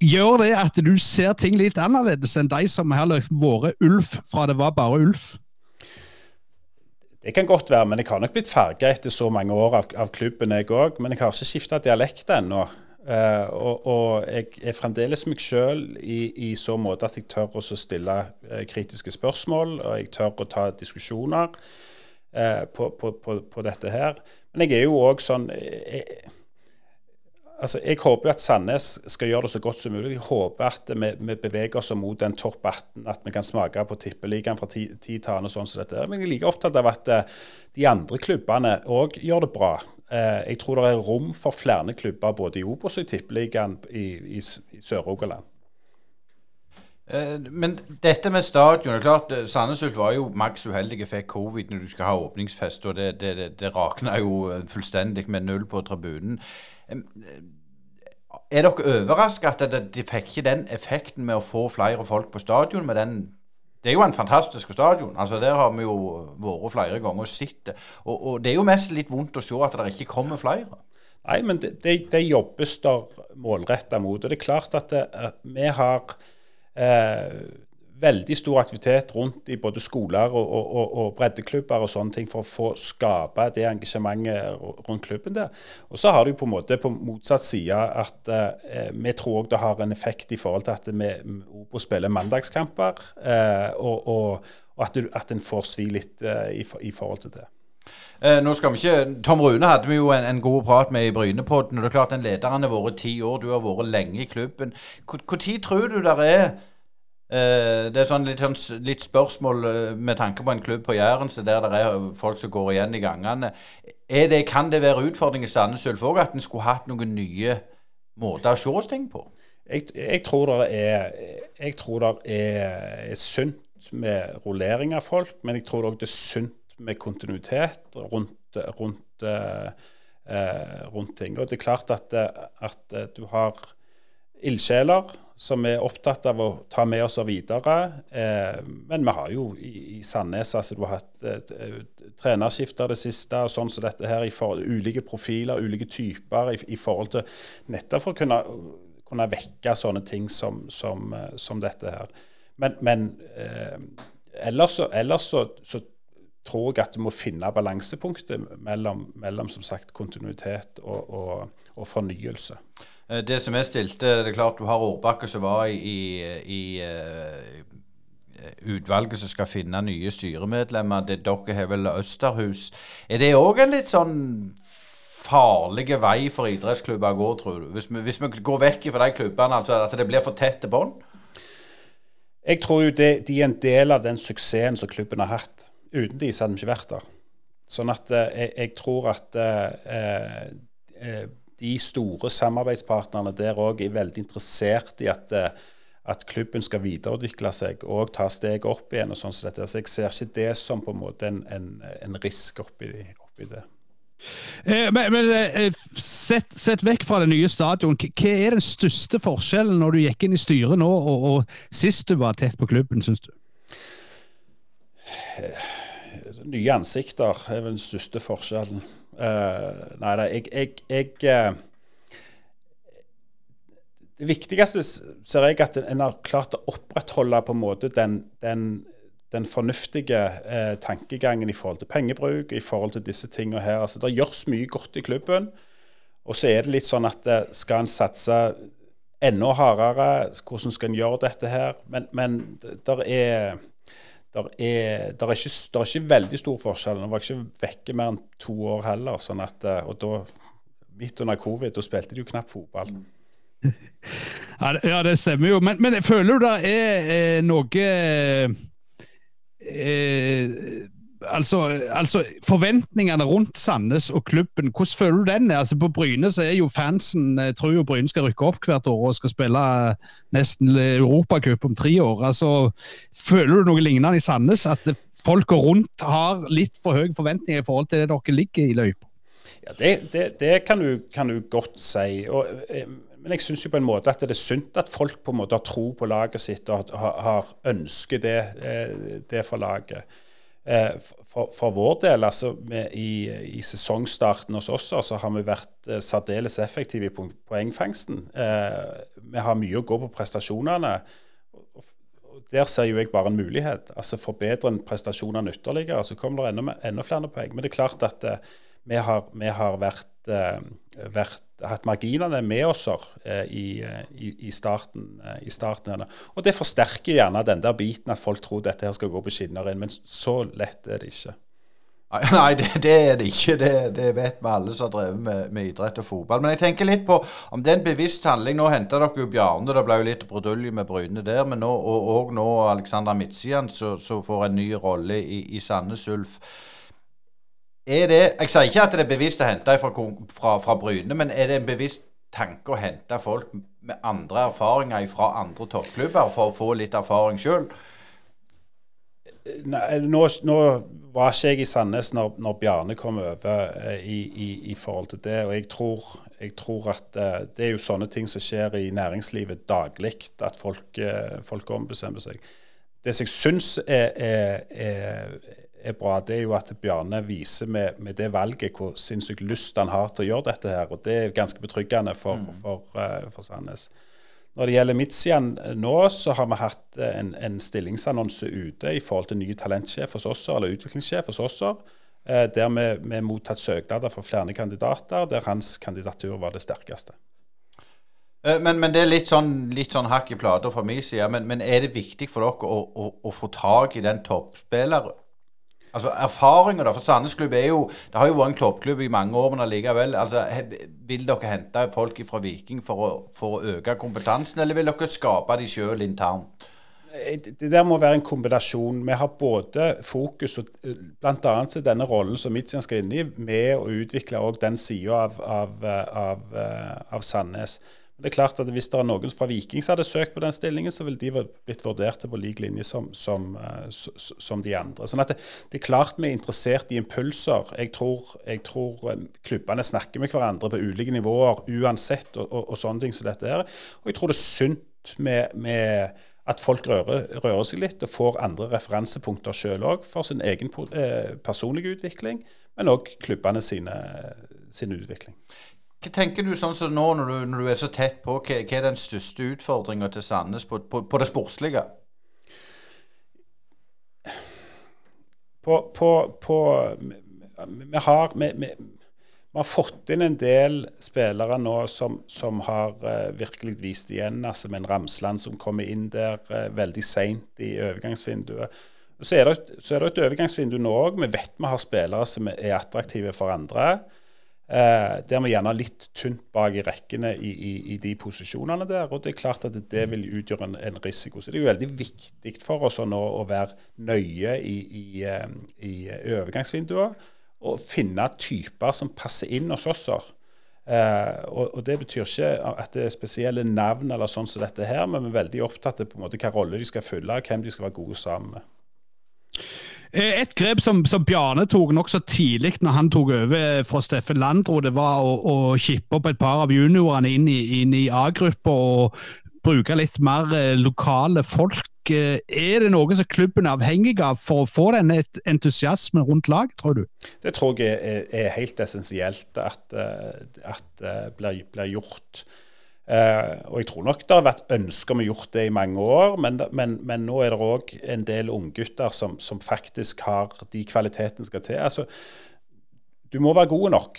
gjør det at du ser ting litt annerledes enn de som har liksom vært ulv fra det var bare ulv? Det kan godt være, men jeg har nok blitt farga etter så mange år av, av klubben, jeg òg. Men jeg har ikke skifta dialekt ennå. Uh, og, og, jeg er fremdeles meg sjøl i, i, så måte at jeg tør å stille uh, kritiske spørsmål, og jeg tør å ta diskusjoner uh, på, på, på, på, dette her. Men jeg er jo òg sånn jeg, altså jeg håper at Sandnes skal gjøre det så godt som mulig. Jeg håper at vi, vi beveger oss mot den topp 18, at vi kan smake på tippeligaen fra tid til annen. Sånn som dette. Men jeg er like opptatt av at de andre klubbene òg gjør det bra. Eh, jeg tror det er rom for flere klubber både i Obos og i Tippeligaen i, i, i Sør-Rogaland. Eh, men dette med stadion det er klart, eh, Sandnes Ulf var jo maks uheldige fikk covid når du skal ha åpningsfest. og Det, det, det rakna jo fullstendig med null på tribunen. Er dere overraska at de fikk ikke den effekten med å få flere folk på stadion med den det er jo en fantastisk stadion. altså Der har vi jo vært flere ganger og sett det. Og, og, det er jo mest litt vondt å se at det ikke kommer flere. Nei, men det, det, det jobbes der målretta mot. Og det er klart at det, vi har eh, veldig stor aktivitet rundt i både skoler og, og, og, breddeklubber og sånne ting for å få skape det engasjementet rundt klubben der. Og så har du på en måte på motsatt side at eh, vi tror òg det har en effekt i forhold til at vi Obo spiller mandagskamper, eh, og, og, at, du, at en får svi litt eh, i, i, forhold til det. Eh, nå skal vi ikke, Tom Rune hadde vi jo en, en god prat med i Brynepodden. og det er klart Den lederen har vært ti år, du har vært lenge i klubben. Når tror du det er det er sånn litt, sånn, litt, spørsmål uh, med tanke på en klubb på Jæren der det er folk som går igjen i gangene. Det, kan det være utfordring i Sandnes Ulf òg, at en skulle hatt noen nye måter å se oss ting på? Jeg, jeg, tror det er, jeg tror det er, er sunt med rullering av folk, men jeg tror òg det er sunt med kontinuitet rundt, rundt, uh, rundt ting. Og det er klart at, at du har ildsjeler som er opptatt av å ta med oss videre. Eh, men vi har jo i, i Sandnes altså du har hatt et, trenerskifter det siste, og sånn som så dette her, i for, ulike profiler, ulike typer, i, i forhold til nettopp for å kunne, kunne vekke sånne ting som, som, eh, som dette her. Men, men eh, ellers, så, ellers så, så, tror jeg at du må finne balansepunktet mellom, mellom som sagt, kontinuitet og, og, og fornyelse. Eh, det som jeg stilte, det er klart du har Årbakke som var i, i, i uh, utvalget som skal finne nye styremedlemmer. Det Dere har vel Østerhus. Er det òg en litt sånn farlig vei for idrettsklubber å gå, tror du? Hvis vi, hvis vi går vekk fra de klubbene, altså at det blir for tette bånd? Jeg tror jo det, de er en del av den suksessen som klubben har hatt. Uten de så hadde vi ikke vært der. Sånn at uh, jeg, jeg, tror at uh, de store samarbeidspartnerne der òg er veldig interessert i at, eh, at, klubben skal videreutvikle seg og ta steg opp igjen. og sånn som dette. Så Jeg ser ikke det som på en måte en, en, en risk oppi, oppi det. Eh, men, men eh, sett, sett, vekk fra det nye stadion, hva er den største forskjellen når du gikk inn i styret nå og, og sist du var tett på klubben, syns du? Nye ansikter er vel den største forskjellen. Uh, nei da, jeg, jeg, jeg uh, Det viktigste ser jeg at en har klart å opprettholde på en måte den, den, den fornuftige uh, tankegangen i forhold til pengebruk, i forhold til disse tingene her. Altså, det gjøres mye godt i klubben. Og så er det litt sånn at skal en satse enda hardere, hvordan skal en gjøre dette her? Men, men det er der er, der, er ikke, der er, ikke, veldig stor forskjell. Nå var ikke vekke mer enn to år heller. sånn at, eh, og da, midt under covid, da spilte de jo knapt fotball. Ja, det stemmer jo. Men, men føler du det er er noe eh, altså, altså, Forventningene rundt Sandnes og klubben, hvordan føler du den? Altså, på Bryne så er jo fansen jeg tror jo Bryne skal rykke opp hvert år og skal spille nesten Europacup om tre år. Altså, føler du noe lignende i Sandnes? At folk rundt har litt for høye forventninger i forhold til det dere ligger i løypa? Ja, det, det, det kan, du, kan, du, godt si. Og, eh, men jeg syns på en måte at det er sunt at folk på en måte har tro på laget sitt og har, har ønsket det, det for laget. For, for, vår del, altså i, i, sesongstarten hos oss, så har vi vært særdeles effektive i poengfangsten. vi har mye å gå på prestasjonene der ser jo jeg bare en mulighet. altså Forbedre prestasjonene ytterligere, så kommer det enda, enda, flere poeng. Men det er klart at vi har, vi har vært, vært, hatt marginene med oss eh, i, i, starten, i starten. Og det forsterker gjerne den der biten at folk tror dette her skal gå på skinner inn. Men så lett er det ikke. Nei, det, det, er det ikke. Det, det, vet vi alle som har drevet med, med, idrett og fotball. Men jeg tenker litt på om det er en bevisst handling. Nå henta dere jo Bjarne, det ble jo litt brudulje med Bryne der. Men nå, og, og nå Alexander Midtsian, som får en ny rolle i, i Sandnes Ulf. Er det, Jeg sier ikke at det er bevisst å hente fra, fra, fra Bryne, men er det en bevisst tanke å hente folk med andre erfaringer fra andre toppklubber for å få litt erfaring sjøl? Nå, nå, var ikke jeg i Sandnes når, når Bjarne kom over eh, i, i, i, forhold til det. Og jeg tror, jeg tror at eh, det er jo sånne ting som skjer i næringslivet daglig, at folk, eh, folk ombestemmer seg. Det som jeg syns er, er, er, er, bra, det er jo at Bjarne viser med, med, det valget hvor sinnssykt lyst han har til å gjøre dette her. Og det er ganske betryggende for, mm. for, for, for Sandnes. Når det gjelder Midtsian eh, nå, så har vi hatt eh, en, en, stillingsannonse ute i forhold til ny talentsjef hos oss, eller utviklingssjef hos oss, eh, der vi har mottatt søknader fra flere kandidater, der hans kandidatur var det sterkeste. Men, men, det er litt sånn, litt sånn hakk i plata fra min side. Men, men, er det viktig for dere å, å, å få tak i den toppspilleren? Altså Erfaringer, da. For Sandnes Klubb er jo Det har jo vært en kloppklubb i mange år, men allikevel. Altså, vil dere hente folk fra Viking for å, for å øke kompetansen, eller vil dere skape de sjøl internt? Det der må være en kombinasjon. Vi har både fokus og bl.a. denne rollen som Midtjern skal inn i, med å utvikle den sida av, av, av, av Sandnes. Det er klart at Hvis det er noen fra Viking som hadde søkt på den stillingen, så ville de blitt vurdert på lik linje som, som, eh, som, de andre. Sånn at det, det, er klart vi er interessert i impulser. Jeg tror, jeg tror, eh, klubbene snakker med hverandre på ulike nivåer uansett, og, og, og sånne ting som dette er. Og jeg tror det er sunt med, med at folk rører, rører, seg litt og får andre referansepunkter sjøl òg for sin egen eh, personlige utvikling, men òg klubbene sine, sin utvikling. Hva tenker du sånn som nå, når du, når du er så tett på, hva, hva er den største utfordringa til Sandnes på, på, på, det sportslige? På, på vi, har, vi, vi, vi, har fått inn en del spillere nå som, som har uh, virkelig vist igjen. altså Med en Ramsland som kommer inn der uh, veldig seint i overgangsvinduet. Så er, det, så er det et overgangsvindu nå òg. Vi vet vi har spillere som er attraktive for andre. Eh, der vi gjerne er litt tynt bak i rekkene i, i, i, de posisjonene der. og Det er klart at det vil utgjøre en, en risiko. Så det er jo veldig viktig for oss nå å være nøye i, i, eh, i overgangsvinduet og finne typer som passer inn hos oss. Eh, og, og, Det betyr ikke at det er spesielle navn, eller sånn som dette her, men vi er veldig opptatt av på en måte hva rolle de skal fylle, og hvem de skal være gode sammen med. Eh, et grep som, som Bjarne tok nokså tidlig når han tok over fra Steffen Landro, det var å, å kippe opp et par av juniorene inn i, i A-gruppa og bruke litt mer eh, lokale folk. Eh, er det noe som klubben er avhengig av for å få denne entusiasmen rundt lag, tror du? Det tror jeg er, er helt essensielt at, at blir, blir gjort. Uh, og jeg tror nok det har vært ønske om å gjort det i mange år, men, men, men nå er det òg en del unggutter som, som faktisk har de kvalitetene som skal til. Altså, du må være god nok.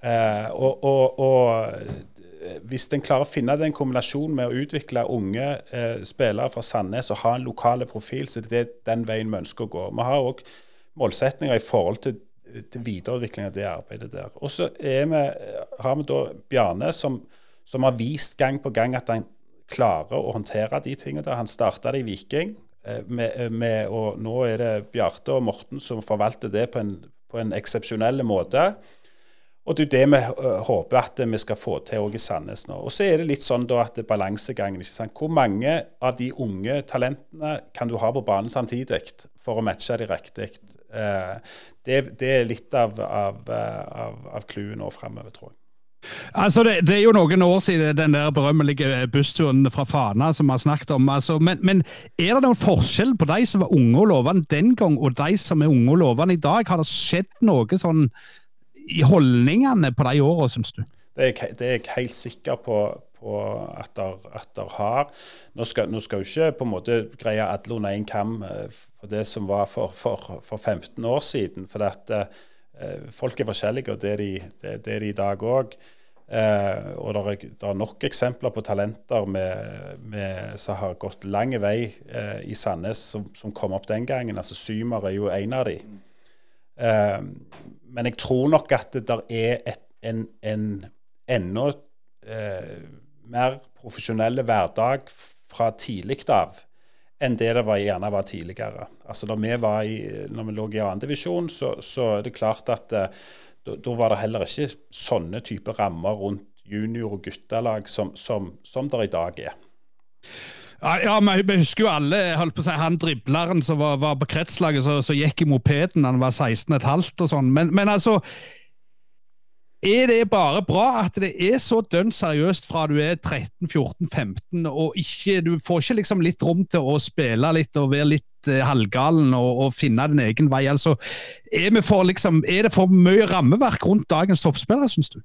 Uh, og, og, og, hvis en klarer å finne den kombinasjonen med å utvikle unge uh, spillere fra Sandnes og ha en lokale profil, så det er den veien vi ønsker å gå. Vi har òg målsetninger i forhold til, til videreutvikling av det arbeidet der. Og så har vi da Bjarne som som har vist gang på gang at han klarer å håndtere de tingene. Han starta det i Viking, eh, med, eh, med, og nå er det Bjarte og Morten som forvalter det på en, på en eksepsjonell måte. Og det er det vi eh, håper at vi skal få til òg i Sandnes nå. Og så er det litt sånn da at balansegangen. ikke sant? Hvor mange av de unge talentene kan du ha på banen samtidig for å matche de riktig? Det, det, er litt av, av, av, av nå framover, tror jeg. Altså, det, det, er jo noen år siden den der berømmelige bussturen fra Fana som vi har snakket om. Altså, men, men, er det noen forskjell på de som var unge og lovende den gang, og de som er unge og lovende i dag? Har det skjedd noe sånn i holdningene på de åra, syns du? Det er, det er jeg helt sikker på, på at det har. Nå skal, nå skal jo ikke på en måte greie alle under én kam eh, for det som var for, for, for 15 år siden. For Eh, folk er forskjellige, og det er de, det er de i dag òg. Eh, og det er, er, nok eksempler på talenter med, med, som har gått lang vei eh, i Sandnes, som, som, kom opp den gangen. altså Symer er jo en av de. Eh, men jeg tror nok at det der er et, en, en enda eh, mer profesjonell hverdag fra tidlig av enn det det var, gjerne var tidligere. Altså Når vi, var i, når vi lå i andredivisjon, så, så er det klart at eh, da var det heller ikke sånne typer rammer rundt junior- og guttelag som, som, som det i dag er. Ja, ja, Vi husker jo alle holdt på å si, han dribleren som var, var på kretslaget, som gikk i mopeden han var 16,5 og sånn. Men, men altså, er det bare bra at det er så dønn seriøst fra du er 13-14-15, og ikke, du får ikke liksom litt rom til å spille litt og være litt uh, halvgalen og, og, finne din egen vei? Altså, er, for, liksom, er, det for mye rammeverk rundt dagens toppspillere, syns du?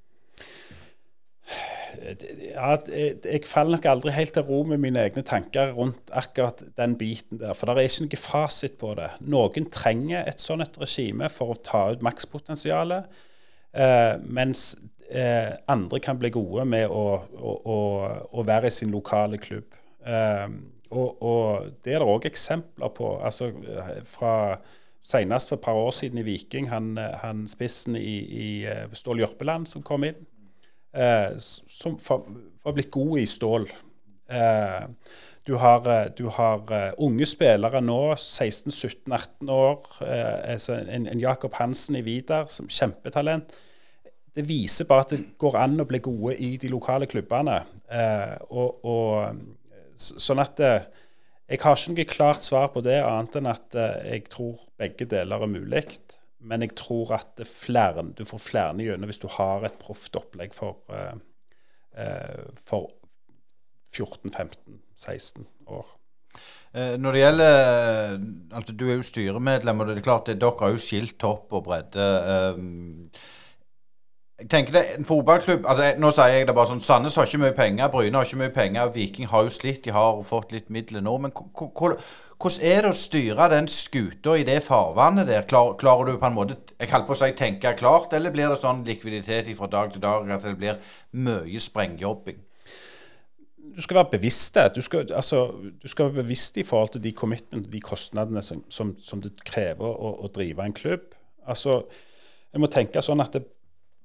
Ja, jeg faller nok aldri helt til ro med mine egne tanker rundt akkurat den biten der. For det er ikke noe fasit på det. Noen trenger et sånt regime for å ta ut makspotensialet. Uh, mens uh, andre kan bli gode med å, å, å, å være i sin lokale klubb. Uh, og, og, det er det òg eksempler på. altså fra Senest for et par år siden i Viking, han, han spissen i, i Stål Jørpeland som kom inn, som var blitt god i stål. Du har, du har uh, unge spillere nå, 16-17-18 år. Uh, altså en, en Jakob Hansen i Vidar, som kjempetalent det viser bare at det går an å bli gode i de lokale klubbene. Eh, og, og, sånn at eh, Jeg har ikke noe klart svar på det, annet enn at eh, jeg tror begge deler er mulig. Men jeg tror at flere, du får flere gjennom hvis du har et proft opplegg for, eh, eh, for 14-15-16 år. Eh, når det gjelder altså Du er jo styremedlem, og det er klart at dere har jo skilt topp og bredde. Um, jeg tenker det, en fotballklubb altså Nå sier jeg det bare sånn Sandnes har ikke mye penger, Bryne har ikke mye penger, Viking har jo slitt, de har fått litt midler nå. Men hvordan er det å styre den skuta i det farvannet der? Klar, klarer du på en måte jeg holdt på å si tenke klart, eller blir det sånn likviditet fra dag til dag at det blir mye sprengjobbing? Du skal være bevisst Du skal, altså, du skal være bevisst i forhold til de commitment, de kostnadene som, som, som det krever å, å drive en klubb. Altså, jeg må tenke sånn at det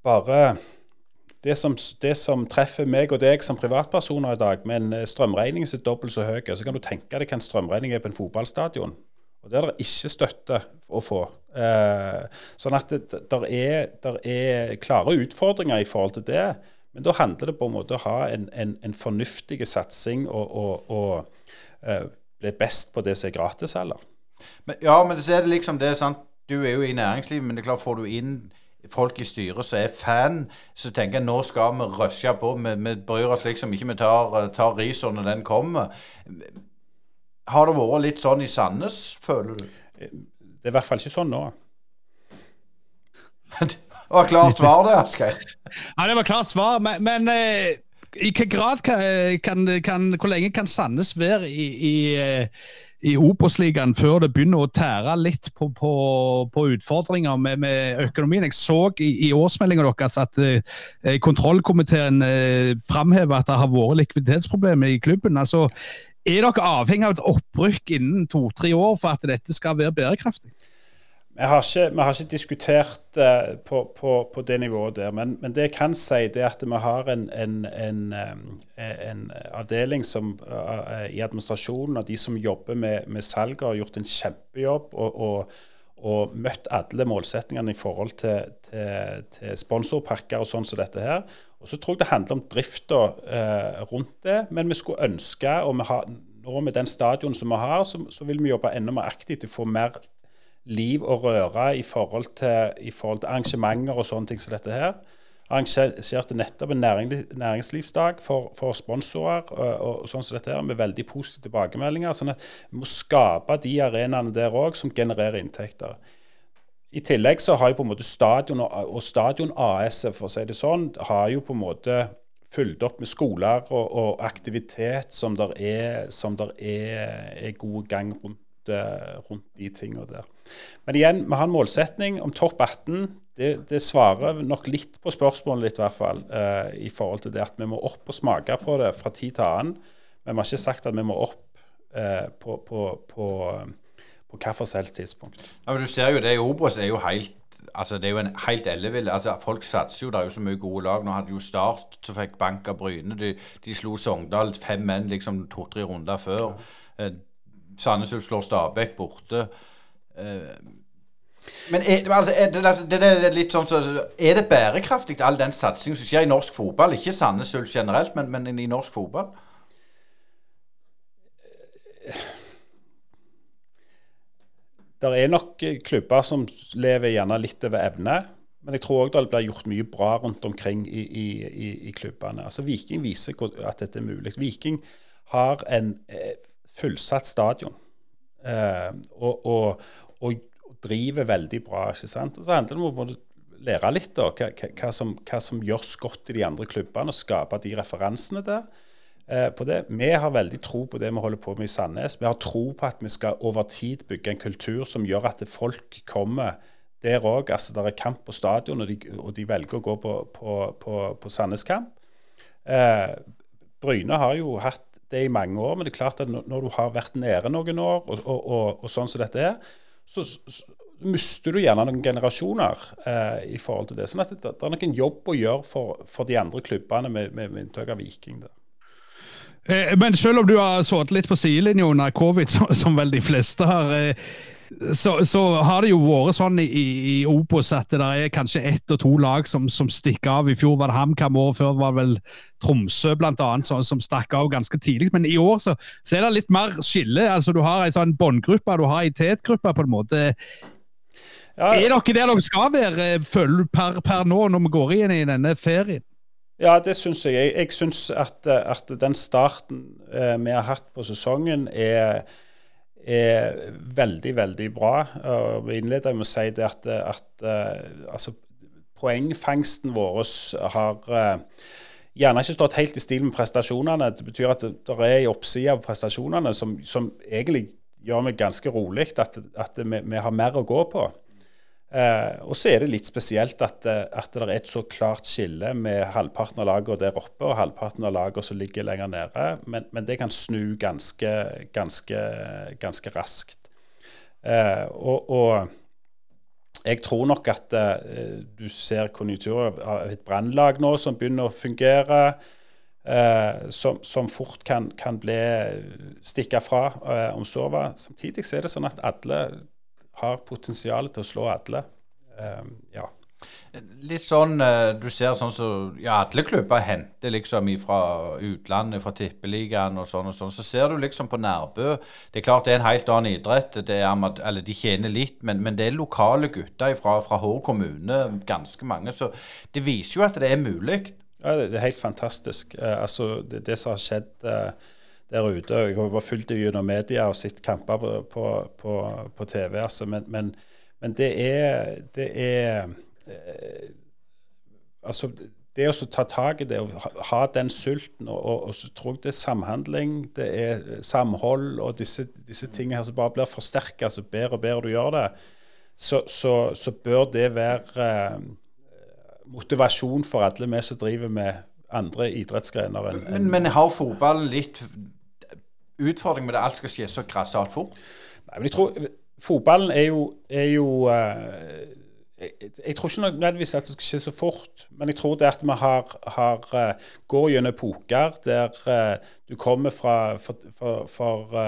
bare det som, det som, treffer meg og deg som privatpersoner i dag, med en eh, strømregning som er dobbelt så høy, så kan du tenke deg hva en strømregning er på en fotballstadion. Og Det er det ikke støtte å få. Eh, sånn at det der er, der er, klare utfordringer i forhold til det. Men da handler det på en måte å ha en, en, en fornuftig satsing og, og, og uh, bli best på det som er gratis? Men, ja, men så er det liksom det, sant. Du er jo i næringslivet, men det er klart får du inn folk i styret som er fan, så tenker jeg nå skal vi rushe på. Vi, vi bryr oss liksom ikke, vi tar, tar risa når den kommer. Har det vært litt sånn i Sandnes, føler du? Det er i hvert fall ikke sånn nå. det var klart svar, det, Asgeir. Ja, det var klart svar, men, men eh, i hvilken grad kan, kan, kan, Hvor lenge kan Sandnes være i, i eh, i Obos-ligaen før det begynner å tære litt på, på, på utfordringer med, med, økonomien. Jeg så i, i årsmeldinga deres at eh, kontrollkomiteen eh, framhever at det har vært likviditetsproblemer i klubben. Altså, er dere avhengig av et opprykk innen to-tre år for at dette skal være bærekraftig? Vi har ikke, vi har ikke diskutert uh, på, på, på, det nivået der. Men, men, det jeg kan si, er at vi har en, en, en, eh, en avdeling som, uh, i administrasjonen og de som jobber med, med salget, har gjort en kjempejobb og, og, og, møtt alle målsettingene i forhold til, til, til sponsorpakker og sånn som dette her. Og så tror jeg det handler om drifta uh, rundt det. Men vi skulle ønske, og vi har, nå med den stadion som vi har, så, så vil vi jobbe enda mer aktivt til å få mer liv og røre i forhold til, i forhold til arrangementer og sånne ting som dette her. arrangerte nettopp en næringslivsdag for, for sponsorer og, og, sånn som dette her, med veldig positive tilbakemeldinger. sånn at vi må skape de arenaene der òg som genererer inntekter. I tillegg så har jo på en måte Stadion og, og Stadion AS for å si det sånn, har jo på en måte fulgt opp med skoler og, og aktivitet som der er, som er, er god gang rundt, rundt de tingene der. Men igjen, vi har en målsetning om topp 18. Det, det, svarer nok litt på spørsmålet litt, i hvert fall, uh, i forhold til det at vi må opp og smake på det fra tid til annen. Men vi har ikke sagt at vi må opp uh, på, på, på på hvilket som helst tidspunkt. Ja, men Du ser jo det i Obos er jo helt altså Det er jo en helt ellevill altså Folk satser jo. Det er jo så mye gode lag. Nå hadde jo Start som fikk bank av Bryne. De, de slo Sogndal fem menn liksom to-tre runder før. Ja. Eh, Sandnes Ulf slår Stabæk borte. Eh, men er, altså, er, det, det, er litt sånn så, Er det bærekraftig, all den satsingen som skjer i norsk fotball? Ikke Sandnes Ulf generelt, men, men i norsk fotball? Det er nok klubber som lever gjerne litt over evne. Men jeg tror òg det blir gjort mye bra rundt omkring i, i, i, i klubbene. Altså Viking viser at dette er mulig. Viking har en eh, fullsatt stadion eh, og, og, og, driver veldig bra. ikke sant? Og så handler det om å lære litt da, hva, hva, som, hva som gjøres godt i de andre klubbene, og skape de referansene der. Eh, på det. Vi har veldig tro på det vi holder på med i Sandnes. Vi har tro på at vi skal over tid bygge en kultur som gjør at folk kommer der òg. Altså, det er kamp på stadion, og de, og de velger å gå på, på, på, på Sandnes-kamp. Eh, Bryne har jo hatt det i mange år, men det er klart at når du har vært nede noen år, og, og, og, og sånn som dette er, så, så, mister du gjerne noen generasjoner eh, i forhold til det. Sånn at det, det er noen jobb å gjøre for, for de andre klubbene, med, med, med unntak av Viking. der. Eh, men selv om du har sittet litt på sidelinja under covid, som vel de fleste har, eh, så, så, har det jo vært sånn i, i Obos at det er kanskje ett og to lag som, som stikker av. I fjor var det HamKam, året før var det vel Tromsø blant annet, som, som stakk av ganske tidlig. Men i år så, så, er det litt mer skille. altså Du har ei sånn båndgruppe, du har ei tetgruppe på en måte. Ja, Er dere der dere skal være, føler du per, per nå, når vi går inn i denne ferien? Ja, det syns jeg. Jeg, jeg syns at, at, den starten eh, vi har hatt på sesongen, er, er veldig, veldig bra. Og Vi innleder med å si det at, at uh, altså, poengfangsten vår har uh, gjerne ikke stått helt i stil med prestasjonene. Det betyr at det er en oppside av prestasjonene som, som, egentlig gjør meg ganske rolig, at, at vi, vi, har mer å gå på. Eh, og så er det litt spesielt at, eh, at, det er et så klart skille med halvparten av lagene der oppe og halvparten av lagene som ligger lenger nede. Men, men det kan snu ganske, ganske, ganske raskt. Eh, og, og, jeg tror nok at eh, du ser konjunkturer av et brannlag nå som begynner å fungere. Eh, som, som, fort kan, kan bli stikke fra eh, om var. Samtidig så er det sånn at alle har potensial til å slå alle. Um, ja. Litt sånn eh, Du ser sånn så, ja, alle klubber henter liksom fra utlandet, fra tippeligaen og sånn og sånn. Så ser du liksom på Nærbø Det er klart det er en helt annen idrett. Er, eller de tjener litt, men, men, det er lokale gutter fra, fra Hår kommune, ganske mange. Så det viser jo at det er mulig. Ja, det er helt fantastisk. Uh, altså, det, det, som har skjedd uh, der ute. Jeg har bare fulgt det gjennom media og sett kamper på, på, på, på TV. Altså. Men, men, men, det er, det er eh, Altså, det å ta tak i det, å ha den sulten, og, og, og, så tror jeg det er samhandling, det er samhold og disse, disse tingene her som bare blir forsterka. Altså, bedre og bedre du gjør det, så, så, så bør det være eh, motivasjon for alle vi som driver med andre idrettsgrener. Enn, enn men, men har fotballen litt utfordring med det alt skal skje så grassat fort? Nei, men jeg tror Fotballen er jo, er jo uh, jeg, jeg, tror ikke nødvendigvis at det skal skje så fort, men jeg tror det at vi har, har uh, går gjennom epoker der uh, du kommer fra for, for, for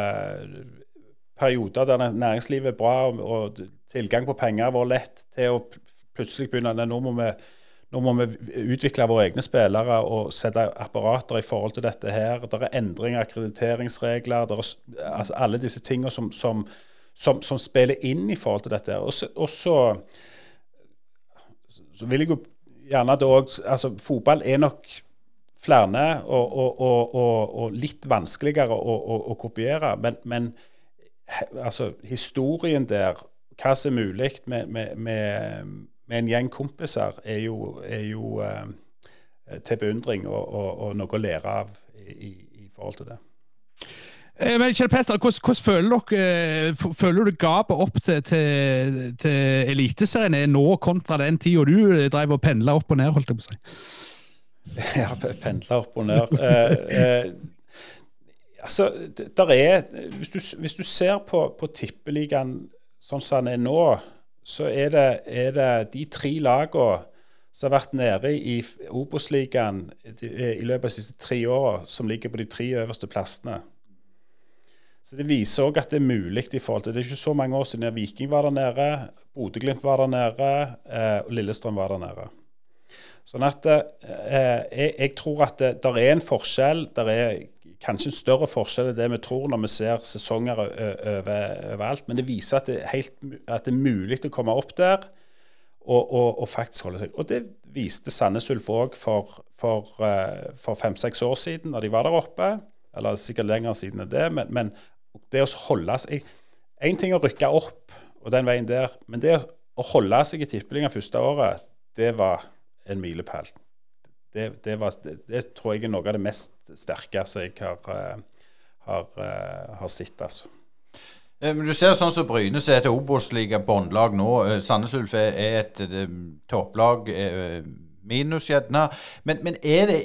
perioder der næringslivet er bra og, og tilgang på penger vært lett, til å plutselig begynne Nå må vi nå må vi utvikle våre egne spillere og sette apparater i forhold til dette her. Det er endringer, akkrediteringsregler, er altså alle disse tingene som, som, som, som, spiller inn i forhold til dette. her. Og så, så, vil jeg jo gjerne at òg Altså, fotball er nok flere og, og, og, og litt vanskeligere å, å, å kopiere. Men, men altså, historien der, hva som er mulig med, med, med, med en gjeng kompiser, er jo, er jo eh, til beundring og, noe å lære av i, i forhold til det. Eh, men Kjell Petter, hvordan, hvordan, føler dere eh, føler du gapet opp til, til, til Eliteserien er nå kontra den tida du eh, drev og pendla opp og ned? holdt jeg på å si? Ja, pendla opp og ned. eh, eh, altså, der er Hvis du, hvis du ser på, på Tippeligaen sånn som den er nå, så er det, er det de tre lagene som har vært nede i Obos-ligaen i løpet av de siste tre åra, som ligger på de tre øverste plassene. Så Det viser òg at det er mulig i forhold til Det er ikke så mange år siden Viking var der nede, Bodø-Glimt var der nede, eh, og Lillestrøm var der nede. Sånn at eh, jeg, jeg, tror at det der er en forskjell. Der er kanskje en større forskjell enn det vi tror når vi ser sesonger overalt. Men det viser at det, helt, at det er mulig å komme opp der og, og, og faktisk holde seg. Og det viste Sandnes Ulf òg for, for, for fem-seks år siden, da de var der oppe. Eller sikkert lenger siden enn det. Men, men det å holde seg Én ting å rykke opp og den veien der, men det å holde seg i tippeligaen første året, det var en milepæl. Det, det, det, det, tror jeg er noe av det mest sterkeste jeg har, eh, har, eh, har sett. altså. Eh, men Du ser sånn som Bryne som er et Obos-liga båndlag nå. Sandnes Ulf er et, topplag, minus gjerne. Men, men, er det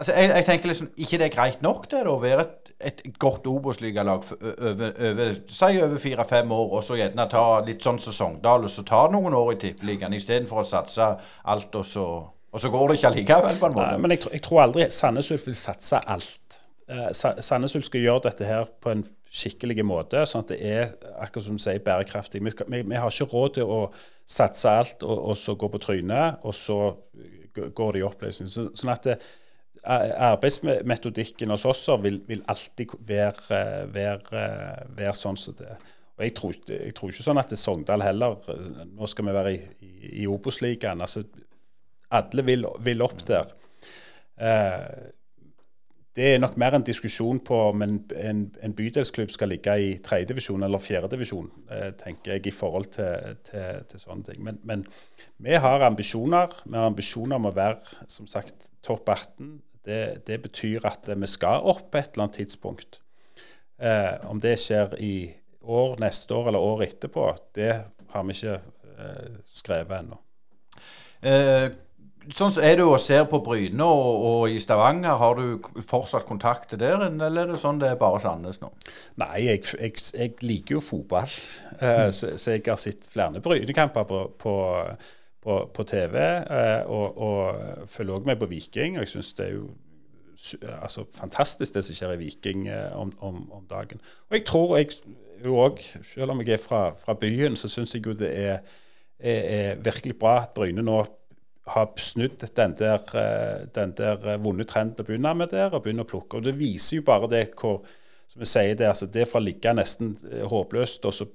altså jeg, jeg, tenker liksom, ikke det er greit nok det da, å være et et godt Obos-ligalag si over fire-fem år, og så gjerne ta litt sånn som Sogndal, og så ta noen år i Tippeligaen istedenfor å satse alt, og så, og så, går det ikke allikevel, på en måte. Nei, men jeg, jeg, tror aldri Sandnes Ulf vil satse alt. Eh, Sandnes Ulf skal gjøre dette her på en skikkelig måte, sånn at det er akkurat som du sier, bærekraftig. Vi, skal, vi, vi, har ikke råd til å satse alt og, og så gå på trynet, og så går det i oppløsning. Så, sånn at det, arbeidsmetodikken hos oss vil, vil alltid være, være, være, sånn som det er. og jeg tror, jeg tror, ikke sånn at det er Sogndal heller Nå skal vi være i, i, i Obos-ligaen. Altså, alle vil, vil, opp der. Eh, det er nok mer en diskusjon på om en, en, en bydelsklubb skal ligge i tredjedivisjon eller fjerdedivisjon, eh, tenker jeg, i forhold til, til, til sånne ting. Men, men, vi har ambisjoner. Vi har ambisjoner om å være som sagt, topp 18 det, det, betyr at vi skal opp på et eller annet tidspunkt. Eh, om det skjer i år, neste år eller året etterpå, det har vi ikke eh, skrevet ennå. Eh, sånn så Er du og ser på Bryne og, og, i Stavanger, har du fortsatt kontakt til der, eller er det sånn det er bare Sandnes nå? Nei, jeg, jeg, jeg liker jo fotball, eh, så, så, jeg har sett flere Brynekamper på, på på, på TV, eh, og, og følger òg med på Viking. og Jeg syns det er jo altså, fantastisk det som skjer i Viking eh, om, om, om, dagen. Og jeg tror jeg jo òg, selv om jeg er fra, fra byen, så syns jeg jo det er, er, er, virkelig bra at Bryne nå har snudd den der, eh, den der vonde trenden å begynne med der, og begynne å plukke. Og Det viser jo bare det hvor som jeg sier det, altså det fra å ligge nesten håpløst, og så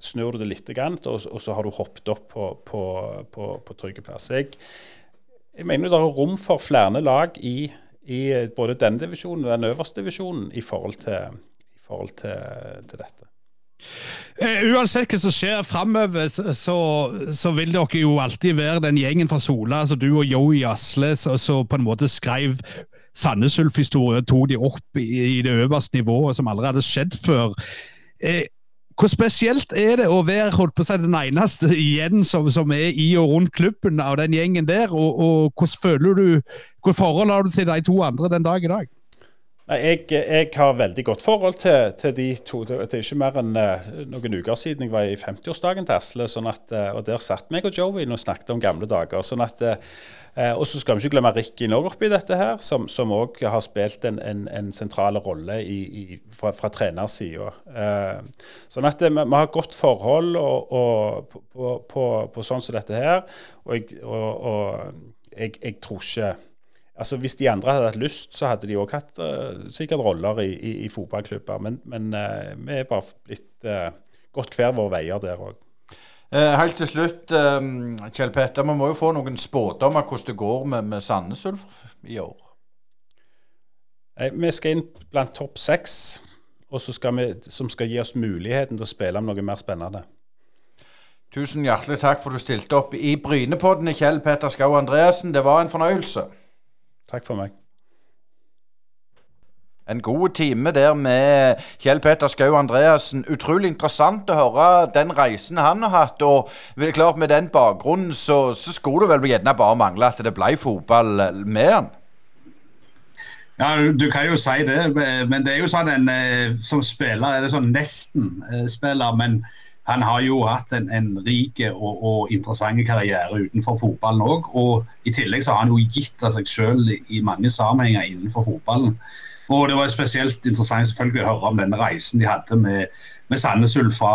snur du det litt, og, og så har du hoppet opp på, på, på, på trygge plass. Jeg, jeg mener det er rom for flere lag i, i både denne divisjonen og den øverste divisjonen i forhold til, i forhold til, til dette. Uh, uansett hva som skjer framover, så, så, vil dere jo alltid være den gjengen fra Sola, altså du og Joey Asle, som på en måte skrev Sandnes Ulf-historien, tok de opp i, i, det øverste nivået som aldri hadde skjedd før. Eh, hvor spesielt er det å være holdt på å si, den eneste igjen som, som, er i og rundt klubben av den gjengen der? Og, og hvordan føler du, Hvilket forhold har du til de to andre den dag i dag? Jeg, jeg, har veldig godt forhold til, til, de to. Det er ikke mer enn uh, noen uker siden jeg var i 50-årsdagen til Asle. Sånn at, uh, og Der satt meg og Joey og snakket om gamle dager. sånn at Eh, og så skal vi ikke glemme Ricky Norg oppi dette, her, som òg har spilt en, en, en sentral rolle i, i, fra, fra trenersida. Eh, sånn at vi har godt forhold og, og, på, på, på, sånn som dette her. Og, jeg, og, og jeg, jeg, tror ikke Altså Hvis de andre hadde hatt lyst, så hadde de òg hatt uh, sikkert roller i, i, i fotballklubber. Men, men uh, vi er bare blitt uh, gått hver våre veier der òg. Helt til slutt, Kjell Petter, vi må jo få noen spådommer hvordan det går med, med Sandnes Ulf i år. Vi skal inn blant topp seks, og så skal vi, som skal gi oss muligheten til å spille om noe mer spennende. Tusen hjertelig takk for du stilte opp i Brynepodden, Kjell Petter Skau Andreassen. Det var en fornøyelse. Takk for meg. En god time der med Kjell Petter Skau Andreassen. Utrolig interessant å høre den reisen han har hatt. Og det er klart med den bakgrunnen så, så skulle det vel gjerne bare mangle at det ble fotball med han. Ja, du, kan jo si det, men det er jo sånn en eh, som spiller er det sånn nesten-spiller, men han har jo hatt en, en rik og, og interessant karriere utenfor fotballen òg. Og i tillegg så har han jo gitt av seg sjøl i mange sammenhenger innenfor fotballen. Og det var spesielt interessant selvfølgelig å høre om denne reisen de hadde med, med Sandnes Ulf fra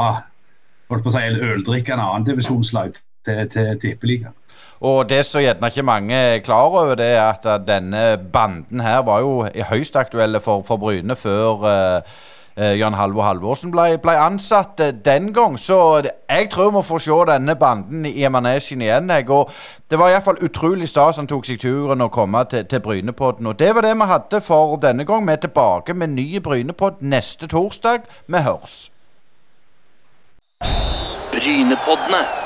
holdt på å si, en øldrikkende annendivisjonslag til, til Tippeligaen. Og det som gjerne ikke mange er klar over, det er at denne banden her var jo høyst aktuelle for, for Bryne før uh, Jan Halvor Halvorsen ble, ble ansatt uh, den gang. Så jeg tror vi får se denne banden i manesjen igjen. Jeg. Og det var iallfall utrolig stas han tok seg turen å komme til, til Brynepodden. Og det var det vi hadde for denne gang. Vi er tilbake med ny Brynepodd neste torsdag. Vi høres. Brynepoddene.